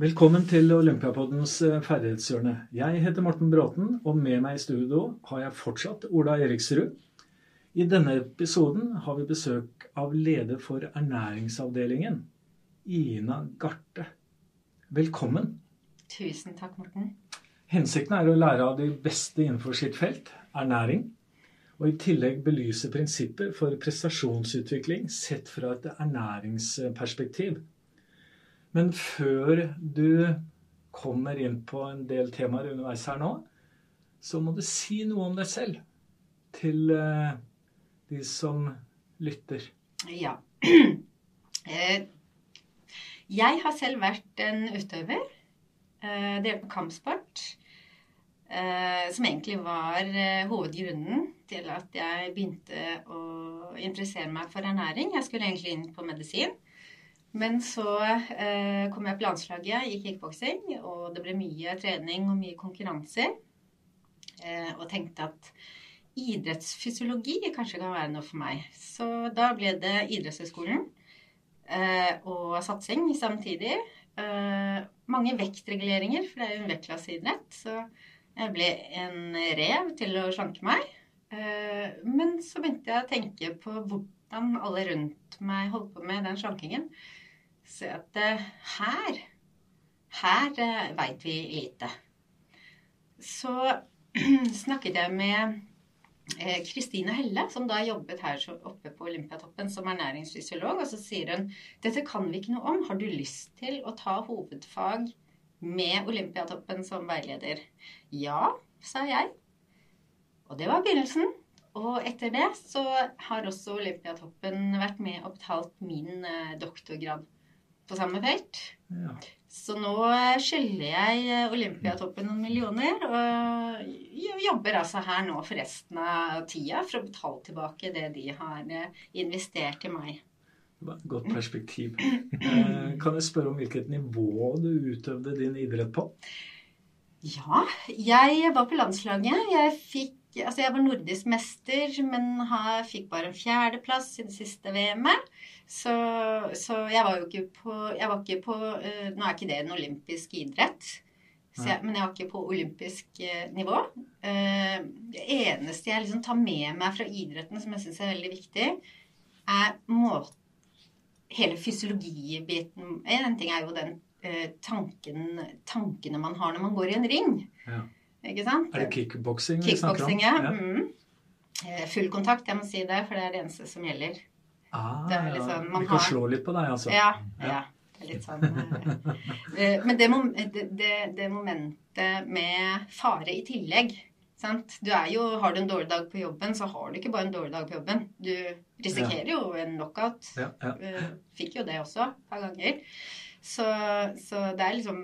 Velkommen til Olympiapoddens eh, ferdighetshjørne. Jeg heter Morten Bråten, og med meg i studio har jeg fortsatt Ola Eriksrud. I denne episoden har vi besøk av leder for ernæringsavdelingen, Ina Garte. Velkommen. Tusen takk, Morten. Hensikten er å lære av de beste innenfor sitt felt, ernæring, og i tillegg belyse prinsipper for prestasjonsutvikling sett fra et ernæringsperspektiv. Men før du kommer inn på en del temaer underveis her nå, så må du si noe om deg selv til uh, de som lytter. Ja. Eh, jeg har selv vært en utøver. Uh, drevet med kampsport. som egentlig var hovedgrunnen til at jeg begynte å interessere meg for ernæring. Jeg skulle egentlig inn på medisin. Men så eh, kom jeg på landslaget i kickboksing, og det ble mye trening og mye konkurranser. Eh, og tenkte at idrettsfysiologi kanskje kan være noe for meg. Så da ble det idrettshøyskolen eh, og satsing samtidig. Eh, mange vektreguleringer, for det er jo en vektklasseidrett. Så jeg ble en rev til å slanke meg. Eh, men så begynte jeg å tenke på hvordan alle rundt meg holdt på med den slankingen. Så at her her uh, veit vi lite. Så snakket jeg med eh, Kristine Helle, som da jobbet her oppe på Olympiatoppen som ernæringsfysiolog, og så sier hun dette kan vi ikke noe om. Har du lyst til å ta hovedfag med Olympiatoppen som veileder? Ja, sa jeg. Og det var begynnelsen. Og etter det så har også Olympiatoppen vært med og betalt min doktorgrad på samme felt. Ja. Så nå skylder jeg Olympiatoppen noen millioner. Og jobber altså her nå for resten av tida for å betale tilbake det de har eh, investert i meg. Godt perspektiv. Eh, kan jeg spørre om hvilket nivå du utøvde din idrett på? Ja, jeg var på landslaget. Jeg fikk Altså, jeg var nordisk mester, men har, fikk bare en fjerdeplass i det siste VM-et. Så, så, jeg var jo ikke på, jeg var ikke på uh, Nå er ikke det en olympisk idrett, jeg, men jeg var ikke på olympisk uh, nivå. Uh, det eneste jeg liksom tar med meg fra idretten som jeg syns er veldig viktig, er måten Hele fysiologibiten En ting er jo den tanken, tankene man har når man går i en ring. Ja. Ikke sant? Er det kickboksing vi snakker om? Ja. Mm. Full kontakt, jeg må si det, for det er det eneste som gjelder. Ah, sånn, vi kan har... slå litt på deg, altså. Ja. ja. Det er litt sånn uh, Men det, det, det, momentet med fare i tillegg sant? Du er jo, Har du en dårlig dag på jobben, så har du ikke bare en dårlig dag på jobben. Du risikerer jo en knockout. Ja, fikk jo det også et par ganger. Så, så, det er liksom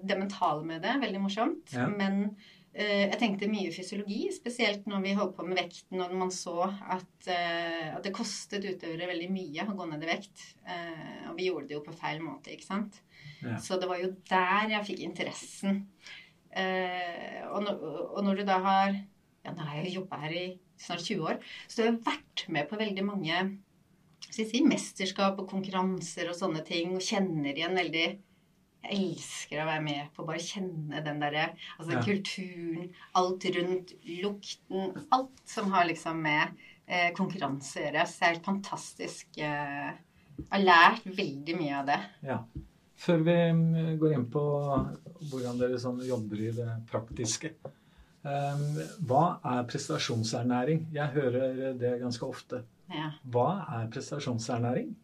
det mentale med det. Veldig morsomt. Men Eh, jeg tenkte mye fysiologi, spesielt når vi holdt på med vekten og man så at, eh, at, det kostet utøvere veldig mye å gå ned i vekt. Eh, og vi gjorde det jo på feil måte, ikke sant. Ja. Så det var jo der jeg fikk interessen. Og når, og når du da har Ja, nå har jeg jo jobba her i snart 20 år, så jeg har vært med på veldig mange si, mesterskap og konkurranser og sånne ting, og kjenner igjen veldig jeg elsker å være med på bare kjenne den derre Altså ja. kulturen, alt rundt, lukten Alt som har liksom med eh, konkurranse å gjøre. Så det er helt fantastisk. Eh, jeg har lært veldig mye av det. Ja. Før vi mm, går inn på hvordan dere sånn jobber i det praktiske. eh, hva er prestasjonsernæring? Jeg hører det ganske ofte. Ja. Hva er prestasjonsernæring?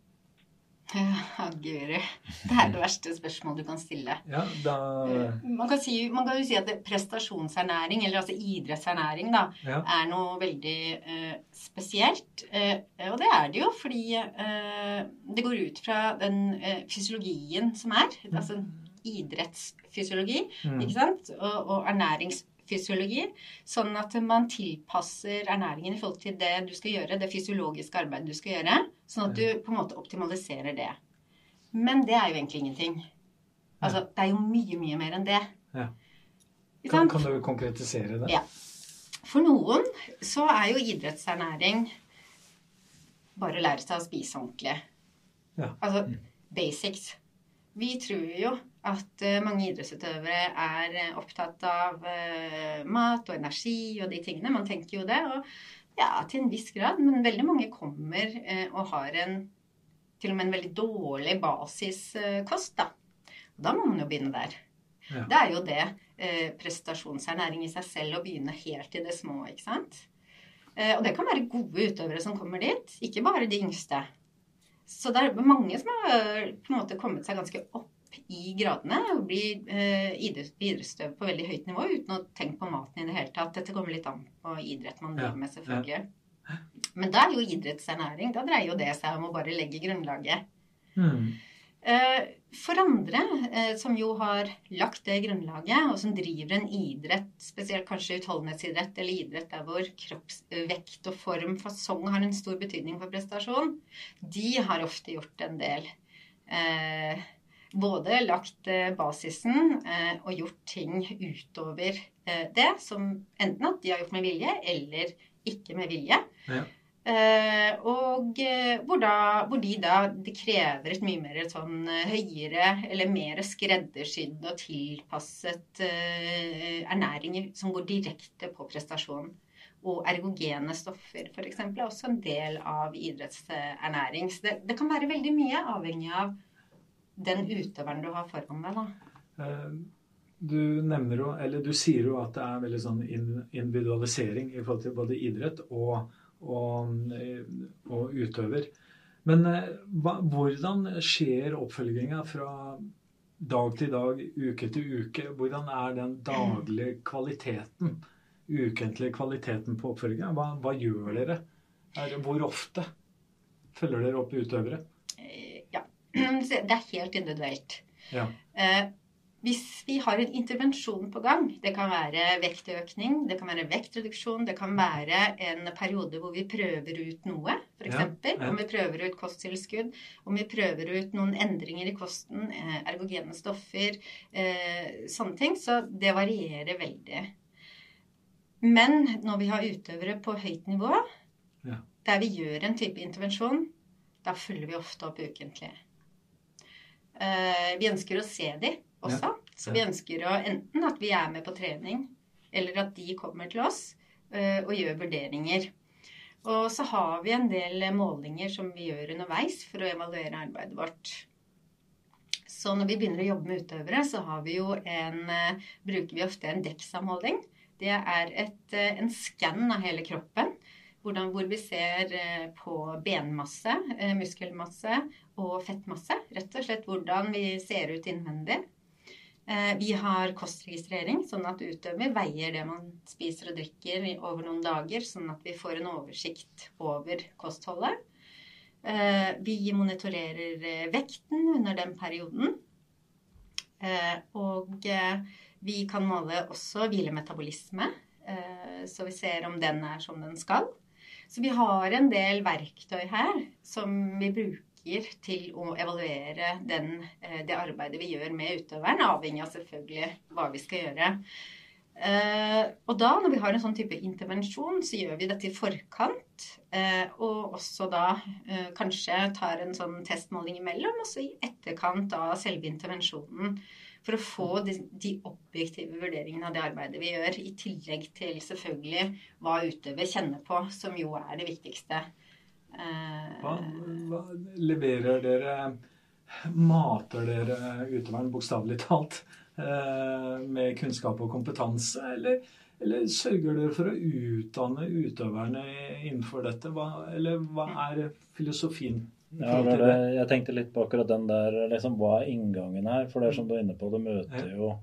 Ja, guri. Det er det verste spørsmålet du kan stille. Ja, da... Eh, man, kan si, man, kan jo si at prestasjonsernæring, eller altså idrettsernæring, da, ja. er noe veldig uh, spesielt. Uh, og det er det jo fordi uh, det går ut fra den fysiologien som er. Mm. Altså idrettsfysiologi, mm. ikke sant? Og, og ernærings fysiologi, sånn at man tilpasser ernæringen i forhold til det du skal gjøre, det fysiologiske arbeidet du skal gjøre, sånn at du på en måte optimaliserer det. Men det er jo egentlig ingenting. Altså, det er jo mye, mye mer enn det. Ja. Kan, kan, du konkretisere det? Ja. For noen så er jo idrettsernæring bare å lære seg å spise ordentlig. Ja. Altså basics. Vi tror jo at uh, mange idrettsutøvere er uh, opptatt av uh, mat og energi og de tingene. Man tenker jo det. Og ja, til en viss grad. Men veldig mange kommer og har en til og med en veldig dårlig basiskost, da. Og Da må man jo begynne der. Ja. Det er jo det prestasjonsernæring i seg selv å begynne helt i det små, ikke sant. og det kan være gode utøvere som kommer dit, ikke bare de yngste. Så det er mange som har på en måte kommet seg ganske opp i gradene og blir eh, idrettsutøver på veldig høyt nivå uten å tenke på maten i det hele tatt. Dette kommer litt an på idrett man driver med, selvfølgelig. Men da er jo idrettsernæring Da dreier jo det seg om å bare legge grunnlaget. Mm. For andre eh, som jo har lagt det grunnlaget, og som driver en idrett, spesielt kanskje utholdenhetsidrett eller idrett der hvor kroppsvekt og form, fasong har en stor betydning for prestasjon, de har ofte gjort en del eh, både lagt eh, basisen eh, og gjort ting utover eh, det, som enten at de har gjort med vilje, eller ikke med vilje. Ja. og hvor, da, hvor, de da Det krever et mye mer sånn høyere eller mer skreddersydd og tilpasset ernæring som går direkte på prestasjon. Og ergogene stoffer f.eks. er også en del av idrettsernæring. Så det, det kan være veldig mye avhengig av den utøveren du har foran deg, da? Eh, du nevner jo, eller du sier jo at det er veldig sånn individualisering i forhold til både idrett og, og, og utøver. Men eh, hva, hvordan skjer oppfølginga fra dag til dag, uke til uke? Hvordan er den daglige kvaliteten, ukentlige kvaliteten på oppfølginga? Hva, hva, gjør dere? Er, hvor ofte følger dere opp utøvere? Det er helt individuelt. Ja. Eh, hvis vi har en intervensjon på gang, det kan være vektøkning, det kan være vektreduksjon, det kan være en periode hvor vi prøver ut noe, f.eks. Ja, ja. Om vi prøver ut kosttilskudd, om vi prøver ut noen endringer i kosten, eh, ergogene stoffer, eh, sånne ting. Så det varierer veldig. Men når vi har utøvere på høyt nivå, ja. der vi gjør en type intervensjon, da følger vi ofte opp ukentlig. Eh, vi ønsker å se de også. Ja. Så vi ønsker å enten at vi er med på trening, eller at de kommer til oss eh, og gjør vurderinger. Og så har vi en del målinger som vi gjør underveis for å evaluere arbeidet vårt. Så når vi begynner å jobbe med utøvere, så vi en, eh, bruker vi ofte en DEXA-måling. Det er et, en skann av hele kroppen hvordan, hvor vi ser eh, på benmasse, eh, muskelmasse og fettmasse. Rett og slett hvordan vi ser ut innvendig. Eh, vi har kostregistrering, sånn at utøver veier det man spiser og drikker over noen dager, sånn at vi får en oversikt over kostholdet. Vi monitorerer vekten under den perioden. Og vi kan måle også hvilemetabolisme, så vi ser om den er som den skal. Så vi har en del verktøy her som vi bruker til å evaluere den, eh, det arbeidet vi gjør med utøveren, avhengig av selvfølgelig hva vi skal gjøre. Uh, og da, når vi har en sånn type intervensjon, så gjør vi dette i forkant. Uh, og også da kanskje tar en sånn testmåling imellom, og så i etterkant av selve intervensjonen for å få de, de, objektive vurderingene av det arbeidet vi gjør, i tillegg til selvfølgelig hva utøver kjenner på, som jo er det viktigste. Eh, hva, hva leverer dere Mater dere utøveren bokstavelig talt eh, med kunnskap og kompetanse, eller, eller sørger dere for å utdanne utøverne innenfor dette? Hva, eller hva er filosofien ja, det, jeg tenkte litt på akkurat den der. Liksom, hva er inngangen her? For det er som du er inne på, du møter jo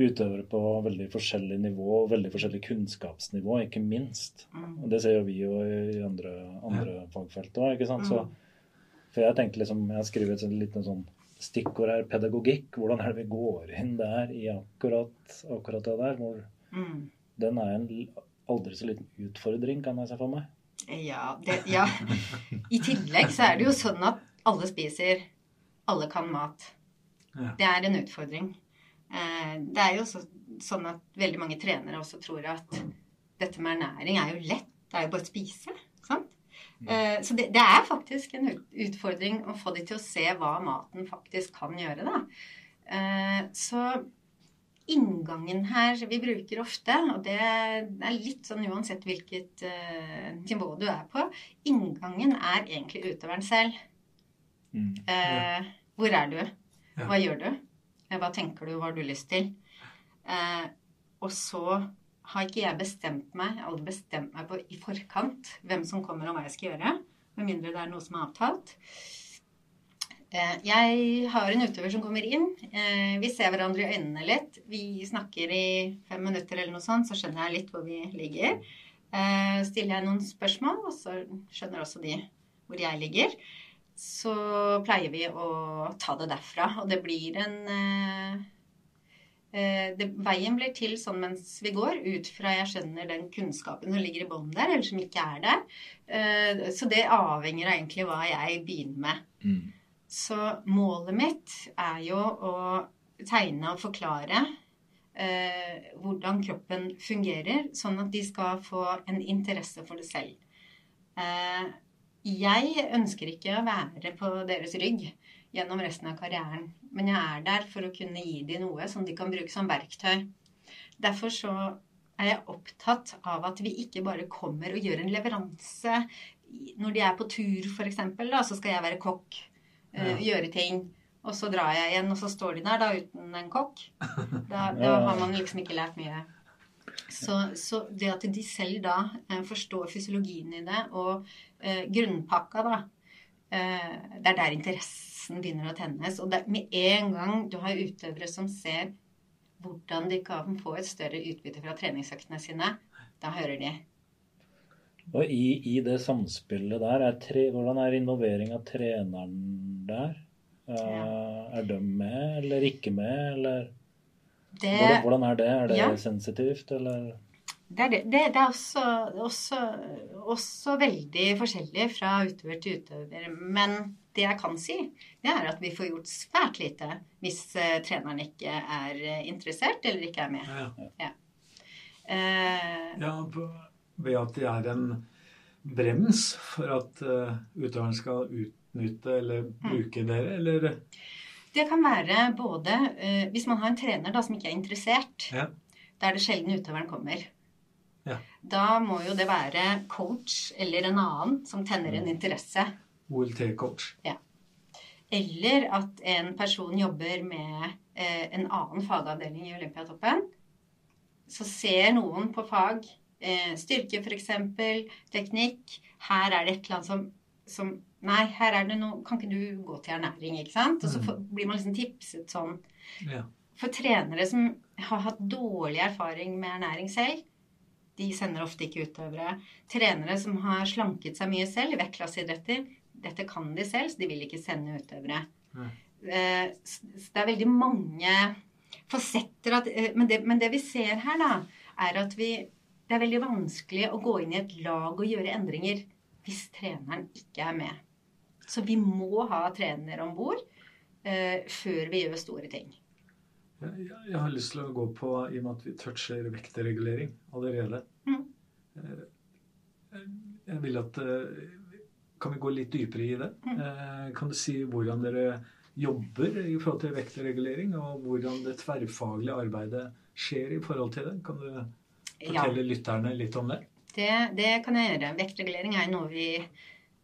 utøvere på veldig forskjellig nivå, veldig forskjellig kunnskapsnivå, ikke minst. Mm. Og det ser jo vi jo i andre, andre fagfelt òg, ikke sant. Så, mm. for jeg tenkte liksom, jeg har skrevet et lite sånn stikkord her, pedagogikk. Hvordan er det vi går inn der i akkurat, akkurat det der? Hvor mm. Den er en aldri så liten utfordring, kan jeg se for meg. Ja, det, ja. I tillegg så er det jo sånn at alle spiser. Alle kan mat. Ja. Det er en utfordring. Eh, det er jo så, sånn at veldig mange trenere også tror at dette med ernæring er jo lett. Det er jo bare å spise. Sant? Ja. så det, det, er faktisk en utfordring å få de til å se hva maten faktisk kan gjøre. da. Eh, så inngangen her vi bruker ofte, og det er litt sånn uansett hvilket uh, nivå du er på, inngangen er egentlig utøveren selv. Mm. Uh, hvor er du? Hva gjør du? Eh, hva tenker du? Hva har du lyst til? Uh, og så har ikke jeg bestemt meg, aldri bestemt meg på i forkant hvem som kommer og hva jeg skal gjøre. Med mindre det er noe som er avtalt. Eh, jeg har en utøver som kommer inn. Eh, vi ser hverandre i øynene litt. Vi snakker i fem minutter eller noe sånt, så skjønner jeg litt hvor vi ligger. Eh, stiller jeg noen spørsmål, og så skjønner også de hvor jeg ligger. Så pleier vi å ta det derfra. Og det blir en det, Veien blir til sånn mens vi går, ut fra jeg skjønner den kunnskapen som ligger i bånn der, eller som ikke er der. Så det avhenger av egentlig hva jeg begynner med. Mm. Så målet mitt er jo å tegne og forklare eh, hvordan kroppen fungerer, sånn at de skal få en interesse for det selv. Eh, jeg ønsker ikke å være på deres rygg gjennom resten av karrieren, men jeg er der for å kunne gi dem noe som de kan bruke som verktøy. Derfor så er jeg opptatt av at vi ikke bare kommer og gjør en leveranse når de er på tur, f.eks. Så skal jeg være kokk uh, gjøre ting. Og så drar jeg igjen, og så står de der da uten en kokk. Da, da har man liksom ikke lært mye. Så, så, det at de selv da eh, forstår fysiologien i det, og eh, grunnpakka, da eh, Det er der interessen begynner å tennes. Og det, med en gang du har utøvere som ser hvordan de kan få et større utbytte fra treningsøktene sine, da hører de. Og i, i det samspillet der, er tre, hvordan er involvering av treneren der? Ja. Er de med eller ikke med, eller det, hvordan, hvordan, er det? Er det ja. sensitivt, eller? Det er, det, det er også, også, også, veldig forskjellig fra utøver til utøver. Men det jeg kan si, det er at vi får gjort svært lite hvis uh, treneren ikke er uh, interessert eller ikke er med. Ja, ja. Uh, ja ved at det er en brems for at uh, utøveren skal utnytte eller mm. bruke dere, eller? Det kan være både uh, Hvis man har en trener da, som ikke er interessert, ja. da er det sjelden utøveren kommer. Ja. Da må jo det være coach eller en annen som tenner en mm. interesse. OLT-coach. Ja. Eller at en person jobber med uh, en annen fagavdeling i Olympiatoppen. Så ser noen på fag uh, styrke, f.eks. Teknikk. Her er det et eller annet som, som Nei, her er det noe Kan ikke du gå til ernæring? ikke sant? Og så mm. blir man liksom tipset sånn. Ja. For trenere som har hatt dårlig erfaring med ernæring selv, de sender ofte ikke utøvere. Trenere som har slanket seg mye selv i vektklasseidretter, dette kan de selv, så de vil ikke sende utøvere. Så det er veldig mange fasetter at, eh, men, det, men det vi ser her, da, er at vi det er veldig vanskelig å gå inn i et lag og gjøre endringer hvis treneren ikke er med. Så vi må ha trener om bord eh, før vi gjør store ting. Jeg, jeg, har lyst til å gå på, i og med at vi toucher vektregulering allerede mm. eh, Jeg vil at eh, Kan vi gå litt dypere i det? Mm. Eh, kan du si hvordan dere jobber i forhold til vektregulering, og hvordan det tverrfaglige arbeidet skjer i forhold til det? Kan du fortelle ja. lytterne litt om det? det? Det kan jeg gjøre. Vektregulering er noe vi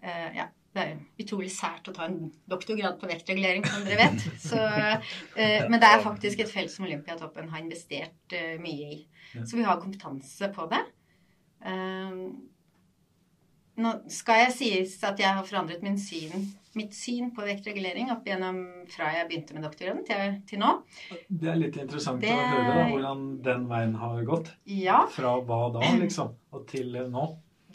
ja, det er utrolig sært å ta en doktorgrad på vektregulering, som dere vet. Så, uh, men det er faktisk et felt som Olympiatoppen har investert uh, mye i. Så vi har kompetanse på det. Uh, nå skal jeg sies at jeg har forandret min syn, mitt syn på vektregulering opp igjennom fra jeg begynte med doktorgraden til, til, nå. Det er litt interessant det... å høre da, hvordan den veien har gått. Ja. Fra hva da, liksom, og til nå.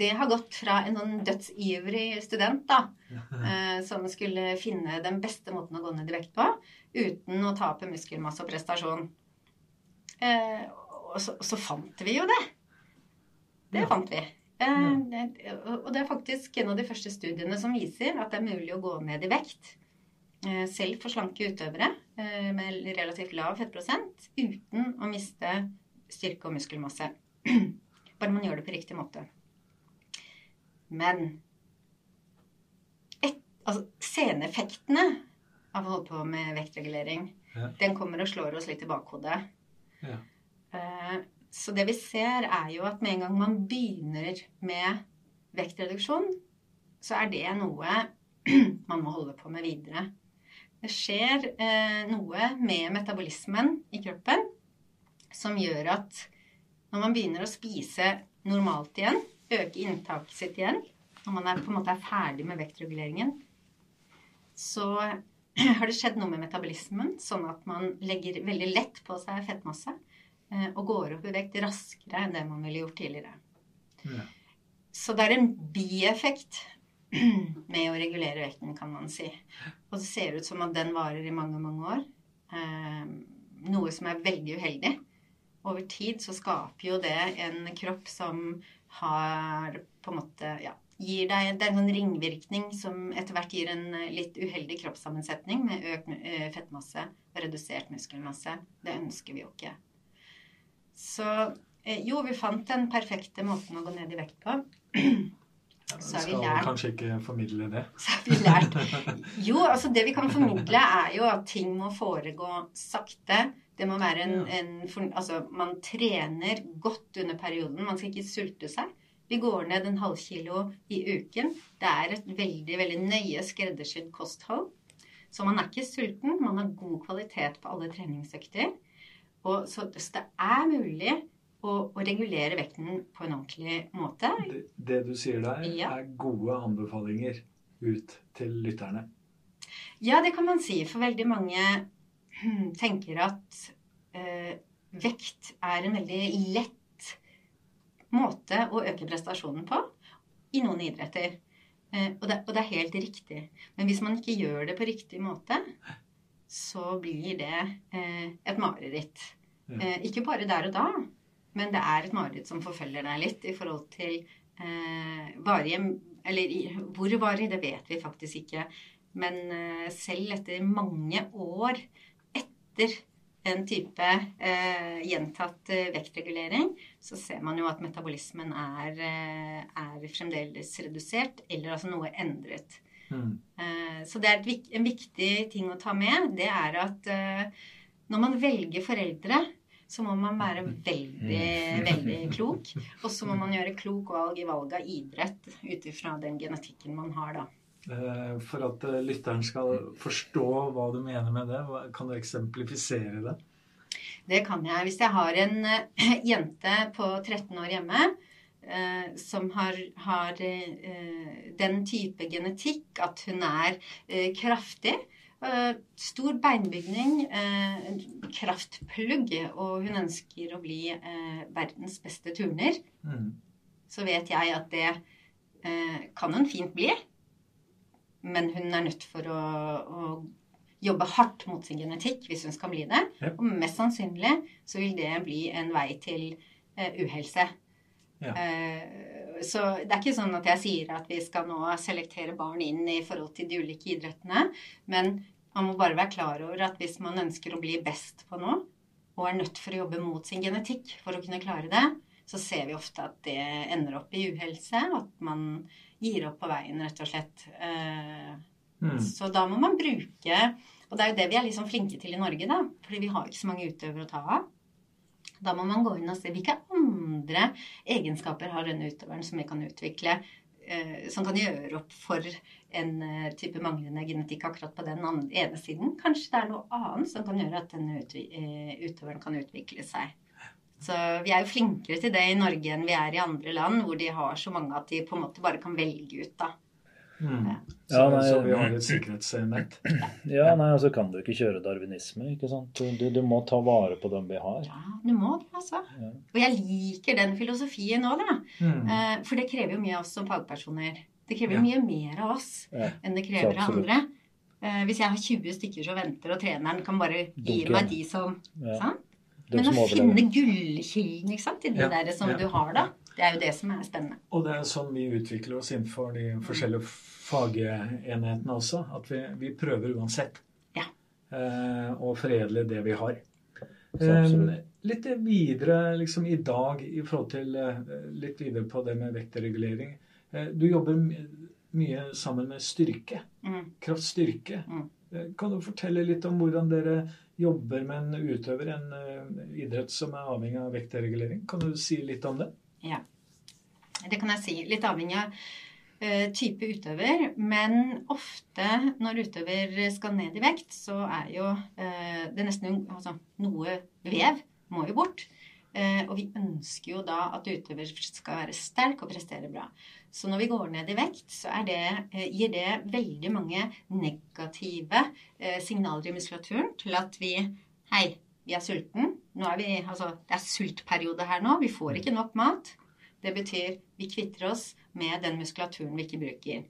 Det har gått fra en sånn dødsivrig student da, eh, som skulle finne den beste måten å gå ned i vekt på uten å tape muskelmasse og prestasjon. Eh, og så, så, fant vi jo det. Det fant vi. Eh, og det er faktisk en av de første studiene som viser at det er mulig å gå ned i vekt. Selv for slanke utøvere med relativt lav fettprosent uten å miste styrke og muskelmasse. Bare man gjør det på riktig måte. Men et, altså, seneffektene av å holde på med vektregulering Ja. Den kommer og slår oss litt i bakhodet. Ja. Eh, Så det vi ser, er jo at med en gang man begynner med vektreduksjon, så er det noe man må holde på med videre. Det skjer eh, noe med metabolismen i kroppen som gjør at når man begynner å spise normalt igjen, øke inntaket sitt igjen, når man er, på en måte er ferdig med vektreguleringen, så har det skjedd noe med metabolismen, sånn at man legger veldig lett på seg fettmasse eh, og går opp i vekt raskere enn det man ville gjort tidligere. Ja. Så det er en bieffekt med å regulere vekten, kan man si. Og det ser ut som at den varer i mange, mange år. Eh, noe som er veldig uheldig. Over tid så skaper jo det en kropp som har på en måte ja, gir deg, Det er en sånn ringvirkning som etter hvert gir en eh, litt uheldig kroppssammensetning med økt eh, fettmasse og redusert muskelmasse. Det ønsker vi jo ikke. Så eh, jo, vi fant den perfekte måten å gå ned i vekt på. Så har vi skal kanskje ikke formidle det. Så har vi lært. Jo, altså det vi kan formidle, er jo at ting må foregå sakte. Det må være en, en for, Altså, man trener godt under perioden. Man skal ikke sulte seg. Vi går ned en halv kilo i uken. Det er et veldig, veldig nøye skreddersydd kosthold. Så man er ikke sulten. Man har god kvalitet på alle treningsøkter. Og så, så det er mulig å, å regulere vekten på en ordentlig måte. Det, det du sier der, Ja. er gode anbefalinger ut til lytterne. Ja, det kan man si. For veldig mange tenker at eh, vekt er en veldig lett måte å øke prestasjonen på i noen idretter. Eh, og, det, og det er helt riktig. Men hvis man ikke gjør det på riktig måte, så blir det eh, et mareritt. Eh, ikke bare der og da, men det er et mareritt som forfølger deg litt i forhold til eh, varige Eller hvor varig, det vet vi faktisk ikke. Men eh, selv etter mange år etter en type eh, gjentatt eh, vektregulering, så ser man jo at metabolismen er, eh, er fremdeles redusert, eller altså noe endret. Mm. Eh, så det er et, en viktig ting å ta med. Det er at eh, når man velger foreldre, så må man være veldig, veldig klok. Og så må man gjøre klok valg i valg av idrett ut ifra den genetikken man har, da. Eh, For at eh, lytteren skal forstå hva du mener med det, kan du eksemplifisere det? Det kan jeg. Hvis jeg har en eh, jente på 13 år hjemme som har, har den type genetikk at hun er kraftig, stor beinbygning, kraftplugg, og hun ønsker å bli verdens beste turner, Mm. så vet jeg at det kan hun fint bli. Men hun er nødt for å, å jobbe hardt mot sin genetikk hvis hun skal bli det. Ja. Og mest sannsynlig så vil det bli en vei til uh, uhelse. Ja. Eh, så det er ikke sånn at jeg sier at vi skal nå selektere barn inn i forhold til de ulike idrettene. Men man må bare være klar over at hvis man ønsker å bli best på noe, og er nødt for å jobbe mot sin genetikk for å kunne klare det, så ser vi ofte at det ender opp i uhelse, at man gir opp på veien, rett og slett. Eh, Mm. Så da må man bruke Og det er jo det vi er liksom flinke til i Norge, da. Fordi vi har ikke så mange utøvere å ta av. Da må man gå inn og se hvilke andre egenskaper har denne utøveren som vi kan utvikle. eh, Som kan gjøre opp for en eh, type manglende genetikk akkurat på den ene siden. Kanskje det er noe annet som kan gjøre at denne utøveren kan utvikle seg. Så vi er jo flinkere til det i Norge enn vi er i andre land, hvor de har så mange at de på en måte bare kan velge ut, da. Mm. Ja. Så, Ja, nei, så vi har et sikkerhetsnett. Ja, nei, altså kan du ikke kjøre darwinisme, ikke sant. Du, du, må ta vare på dem vi har. Ja, du må det, altså. Ja. Og jeg liker den filosofien òg, da. Mm. Eh, For det krever jo mye av oss som fagpersoner. Det krever Ja. mye mer av oss Ja. enn det krever av andre. Eh, Hvis jeg har 20 stykker som venter, og treneren kan bare gi meg de som Ja. sant? Men å finne gullkilden ikke sant, i det Ja, der som ja. du har, da, det er jo det som er spennende. Og det er sånn vi utvikler oss innenfor de forskjellige fagenhetene også. At vi, vi prøver uansett Ja. eh, å foredle det vi har. Eh, litt videre liksom i dag i forhold til eh, litt videre på det med vektregulering. Eh, du jobber mye sammen med styrke. Mm. Kraftstyrke. Mm. Eh, Kan du fortelle litt om hvordan dere jobber med en utøver, en uh, idrett som er avhengig av vektregulering. Kan du si litt om det? Ja, det kan jeg si. Litt avhengig av uh, type utøver. Men ofte når utøver skal ned i vekt, så er jo uh, det nesten altså, noe vev må jo bort. Og vi ønsker jo da at utøver skal være sterk og prestere bra. Så når vi går ned i vekt, så det, eh, gir det veldig mange negative eh, signaler i muskulaturen til at vi Hei, vi er sulten. Er vi, altså, det er sultperiode her nå. Vi får ikke nok mat. Det betyr vi kvitter oss med den muskulaturen vi ikke bruker.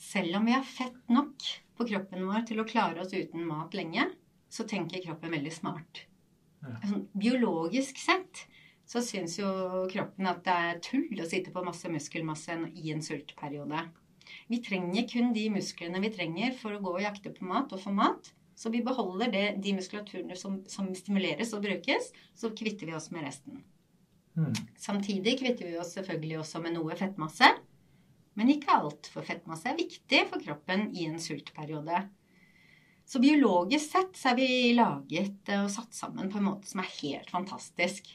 Selv om vi har fett nok på kroppen vår til å klare oss uten mat lenge, så tenker kroppen veldig smart. Altså, biologisk sett så syns jo kroppen at det er tull å sitte på masse muskelmasse i en sultperiode. Vi trenger kun de musklene vi trenger for å gå og jakte på mat og få mat. Så vi beholder det, de muskulaturene som, som, stimuleres og brukes, så kvitter vi oss med resten. Mm. Samtidig kvitter vi oss selvfølgelig også med noe fettmasse. Men ikke alt, for fettmasse er viktig for kroppen i en sultperiode. Så biologisk sett så er vi laget og satt sammen på en måte som er helt fantastisk.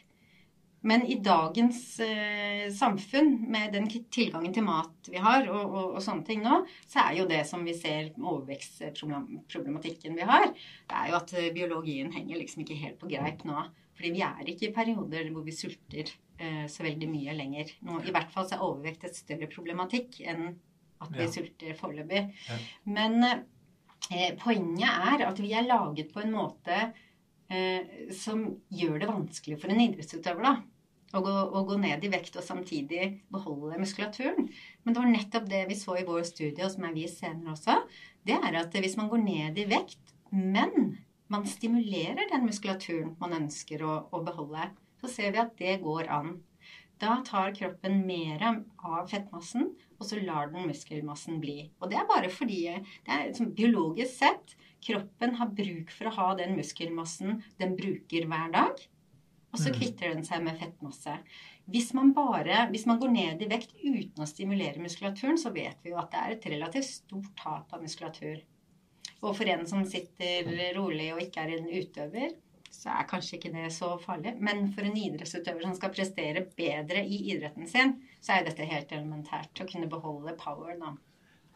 Men i dagens eh, samfunn, med den tilgangen til mat vi har, og, og, og, sånne ting nå, så er jo det som vi ser overvekstproblematikken vi har, det er jo at eh, biologien henger liksom ikke helt på greip nå. Fordi vi er ikke i perioder hvor vi sulter eh, så veldig mye lenger. Nå, I hvert fall så er overvekt et større problematikk enn at vi ja. sulter foreløpig. Ja. Men eh, poenget er at vi er laget på en måte eh, som gjør det vanskelig for en idrettsutøver, da å gå, å gå, ned i vekt og samtidig beholde muskulaturen. Men det var nettopp det vi så i vår studie, og som er vist senere også. Det er at hvis man går ned i vekt, men man stimulerer den muskulaturen man ønsker å, å beholde, så ser vi at det går an. Da tar kroppen mer av fettmassen, og så lar den muskelmassen bli. Og det er bare fordi det er liksom, biologisk sett kroppen har bruk for å ha den muskelmassen den bruker hver dag. Og så mm. kvitter den seg med fettmasse. Hvis man, bare, hvis man går ned i vekt uten å stimulere muskulaturen, så vet vi jo at det er et relativt stort tap av muskulatur. Og for en som sitter rolig og ikke er en utøver, så er kanskje ikke det så farlig. Men for en idrettsutøver som skal prestere bedre i idretten sin, så er dette helt elementært. Å kunne beholde power, da.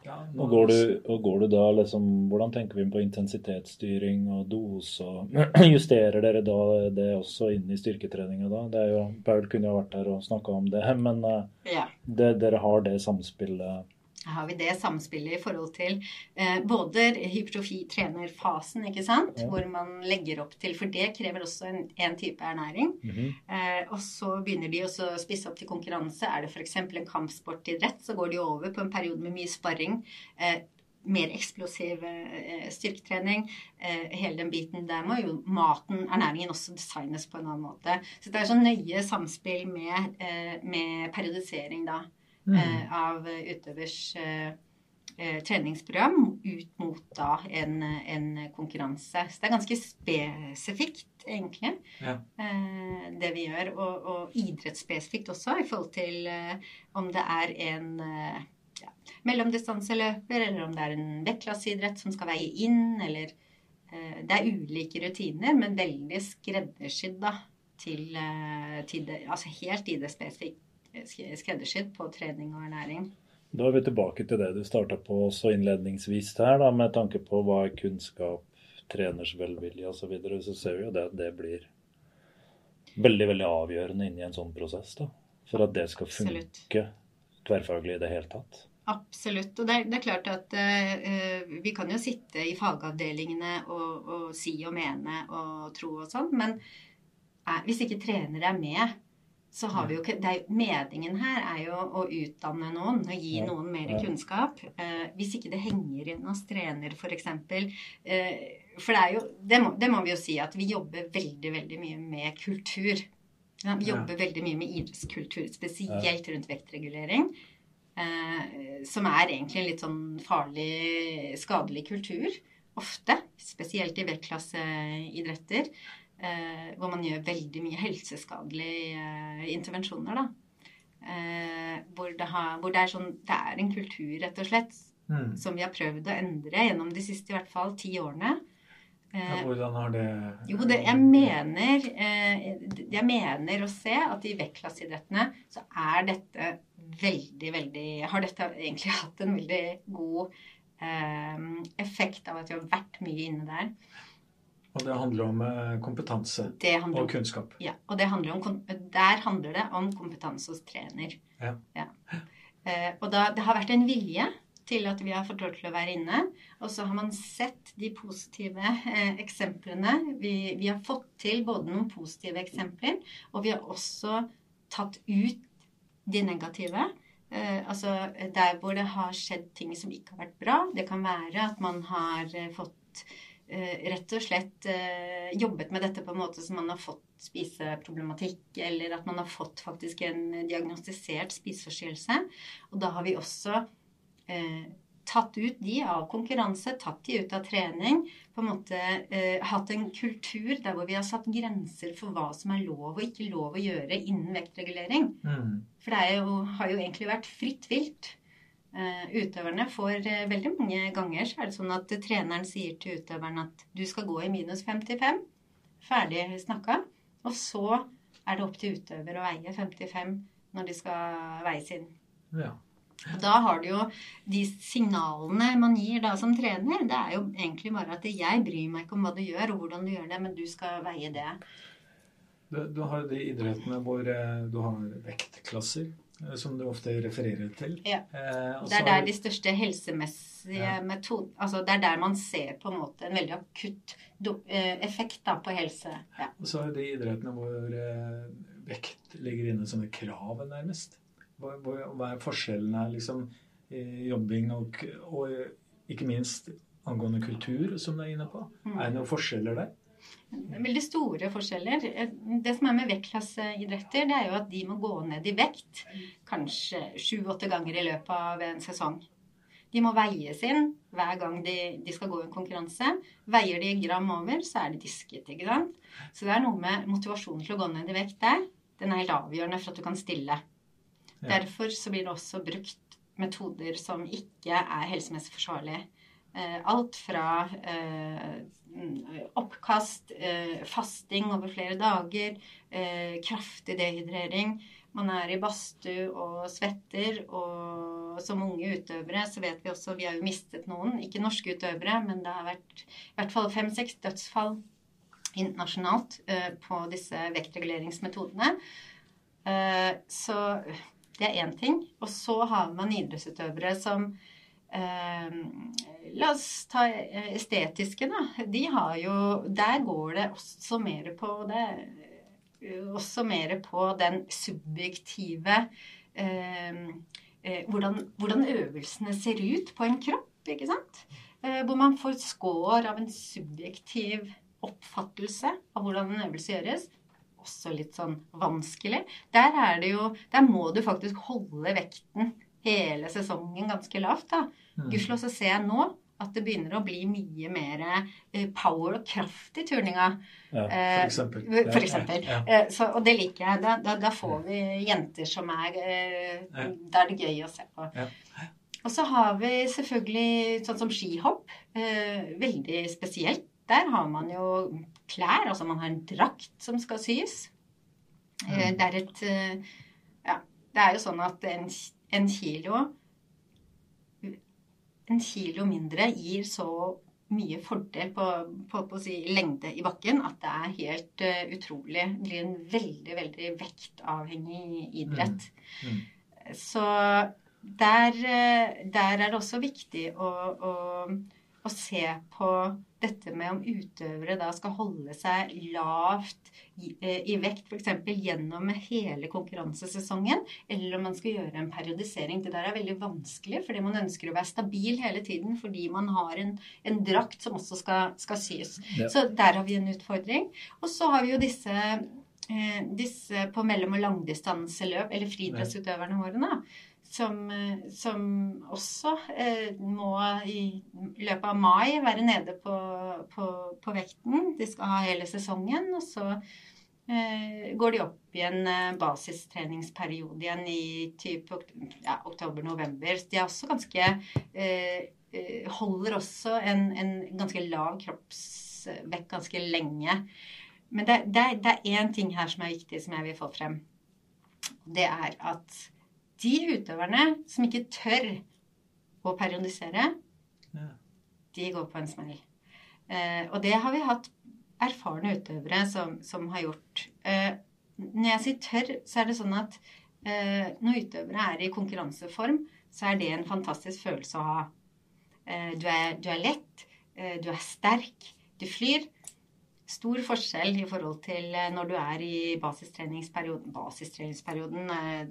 Ja, og, går du, og, går du, da liksom Hvordan tenker vi på intensitetsstyring og dose? og Justerer dere da det også inn i styrketreninga da? Det er jo, Paul kunne jo vært her og snakka om det, men eh, ja. det, dere har det samspillet har vi det samspillet i forhold til eh, både hypertrofitrenerfasen, ikke sant, ja. hvor man legger opp til For det krever også en, en type ernæring. Mm -hmm. eh, og så begynner de å spisse opp til konkurranse. Er det f.eks. en kampsportidrett, så går de over på en periode med mye sparring. Eh, mer eksplosiv eh, styrketrening. Eh, hele den biten der må jo maten, ernæringen, også designes på en annen måte. Så det er sånn nøye samspill med, eh, med periodisering da mm. Eh, av utøvers eh, eh, treningsprogram ut mot da en, en, konkurranse. Så det er ganske spesifikt, egentlig, ja. det vi gjør. Og, og idrettsspesifikt også, i forhold til om det er en ja, mellomdistanseløper, eller om det er en vektklasseidrett som skal veie inn, eller Det er ulike rutiner, men veldig skreddersydd da, til, til det, altså helt idrettsspesifikt skreddersydd på trening og ernæring. Da er vi tilbake til det du starta på også innledningsvis her, da, med tanke på hva er kunnskap, treners velvilje osv. Så, videre, så ser vi jo det at det blir veldig veldig avgjørende inni en sånn prosess. da, For at det skal funke Absolutt. tverrfaglig i det hele tatt. Absolutt. Og det er, det er klart at uh, vi kan jo sitte i fagavdelingene og, og, si og mene og tro og sånn, men uh, hvis ikke trenere er med så har vi jo ikke er, Meningen her er jo å utdanne noen og gi noen mer kunnskap. Eh, hvis ikke det henger inn hos trener, f.eks. Eh, for det er jo det må, det må, vi jo si at vi jobber veldig, veldig mye med kultur. Ja, vi jobber ja. veldig mye med idrettskultur, spesielt rundt vektregulering. Eh, som er egentlig en litt sånn farlig, skadelig kultur. Ofte. Spesielt i vektklasseidretter. Eh, hvor man gjør veldig mye helseskadelige eh, intervensjoner. da. Eh, hvor, det har, hvor det, er sånn, det er en kultur, rett og slett, mm. som vi har prøvd å endre gjennom de siste i hvert fall ti årene. Ja, hvordan har det Jo, det, jeg, mener, eh, jeg mener å se at i vektklasseidrettene så er dette veldig, veldig Har dette egentlig hatt en veldig god eh, effekt av at vi har vært mye inne der. Og det handler om eh, kompetanse handler, og kunnskap. Ja, og handler om, der handler det om kompetanse hos trener. Ja. ja. Eh, og da, det har vært en vilje til at vi har fått lov til å være inne. Og så har man sett de positive eh, eksemplene. Vi, vi, har fått til både noen positive eksempler, og vi har også tatt ut de negative. Eh, altså der hvor det har skjedd ting som ikke har vært bra. Det kan være at man har eh, fått rett og slett eh, jobbet med dette på en måte som man har fått spiseproblematikk, eller at man har fått faktisk en diagnostisert spiseforstyrrelse. Og da har vi også eh, tatt ut de av konkurranse, tatt de ut av trening. På en måte eh, hatt en kultur der hvor vi har satt grenser for hva som er lov og ikke lov å gjøre innen vektregulering. Mm. For det jo, har jo egentlig vært fritt vilt. Eh, utøverne får eh, veldig mange ganger så er det sånn at treneren sier til utøveren at du skal gå i minus 55. Ferdig snakka. Og så er det opp til utøver å veie 55 når de skal veies inn. Ja. Da har du jo de signalene man gir da som trener. Det er jo egentlig bare at jeg bryr meg ikke om hva du gjør, og hvordan du gjør det, men du skal veie det. Du, du har de idrettene hvor eh, du har vektklasser, som du ofte refererer til. Ja. Eh, det er der de største helsemessige ja. metodene Altså det er der man ser på en måte en veldig akutt eh, effekt da, på helse. Ja. Og så er det idrettene hvor eh, vekt ligger inne som et krav, nærmest. Hva er forskjellen her, liksom, jobbing og, og, ikke minst angående kultur, som du er inne på? Mm. Er det noen forskjeller der? Veldig store forskjeller. Det som er med vektklasseidretter, det er jo at de må gå ned i vekt kanskje sju-åtte ganger i løpet av en sesong. De må veies inn hver gang de, de, skal gå i en konkurranse. Veier de gram over, så er de disket. ikke sant? Så det er noe med motivasjonen til å gå ned i vekt der. Den er helt avgjørende for at du kan stille. Derfor så blir det også brukt metoder som ikke er helsemessig forsvarlige. Eh, alt fra eh, oppkast, eh, fasting over flere dager, kraftig dehydrering. Man er i badstue og svetter, og som unge utøvere så vet vi også Vi har jo mistet noen, ikke norske utøvere, men det har vært i hvert fall fem-seks dødsfall internasjonalt på disse vektreguleringsmetodene. Så det er én ting. Og så har man idrettsutøvere som La oss ta estetiske, da. De har jo Der går det også mer på det Også mer på den subjektive eh, eh, hvordan, hvordan, øvelsene ser ut på en kropp, ikke sant? Eh, hvor man får score av en subjektiv oppfattelse av hvordan en øvelse gjøres også litt sånn vanskelig. Der er jo Der må du faktisk holde vekten hele sesongen ganske lavt, da. Mm. Gudskjelov så ser jeg nå at det begynner å bli mye mer eh, power og kraft i turninga. Ja, for eh, eksempel. For eksempel. Ja, ja. Eh, så, og det liker jeg. Da, da, da, får vi jenter som er Da er det gøy å se på. Og så har vi selvfølgelig sånn som skihopp. Veldig spesielt. Der har man jo klær. Altså man har en drakt som skal sys. Mm. Det er et Ja, det er jo sånn at en, en kilo En kilo mindre gir så mye fordel på, på, på si, lengde i bakken at det er helt uh, utrolig. Det blir en veldig, veldig vektavhengig idrett. Mm. Mm. Så der, der, er det også viktig å, å, å se på dette med om utøvere da skal holde seg lavt i, eh, i vekt f.eks. gjennom hele konkurransesesongen, eller om man skal gjøre en periodisering. Det der er veldig vanskelig, fordi man ønsker å være stabil hele tiden fordi man har en, en drakt som også skal, skal sys. Ja. Så der har vi en utfordring. Og så har vi jo disse eh, disse på mellom- og langdistanseløp, eller friidrettsutøverne våre, da, som, eh, som også eh, må i løpet av mai være nede på, på, på, vekten. De skal ha hele sesongen. Og så eh, går de opp i en eh, basistreningsperiode igjen i type ja, oktober-november. De er også ganske eh, eh, Holder også en, en ganske lav kroppsvekt ganske lenge. Men det, det, det er én ting her som er viktig, som jeg vil få frem. Det er at de utøverne som ikke tør å periodisere, Ja. de går på en smell. Eh, og det har vi hatt erfarne utøvere som, som har gjort. Eh, når jeg sier tørr, så er det sånn at eh, når utøvere er i konkurranseform, så er det en fantastisk følelse å ha. Eh, du, er, du er lett, eh, du er sterk, du flyr. Stor forskjell i forhold til eh, når du er i basistreningsperioden Basistreningsperioden er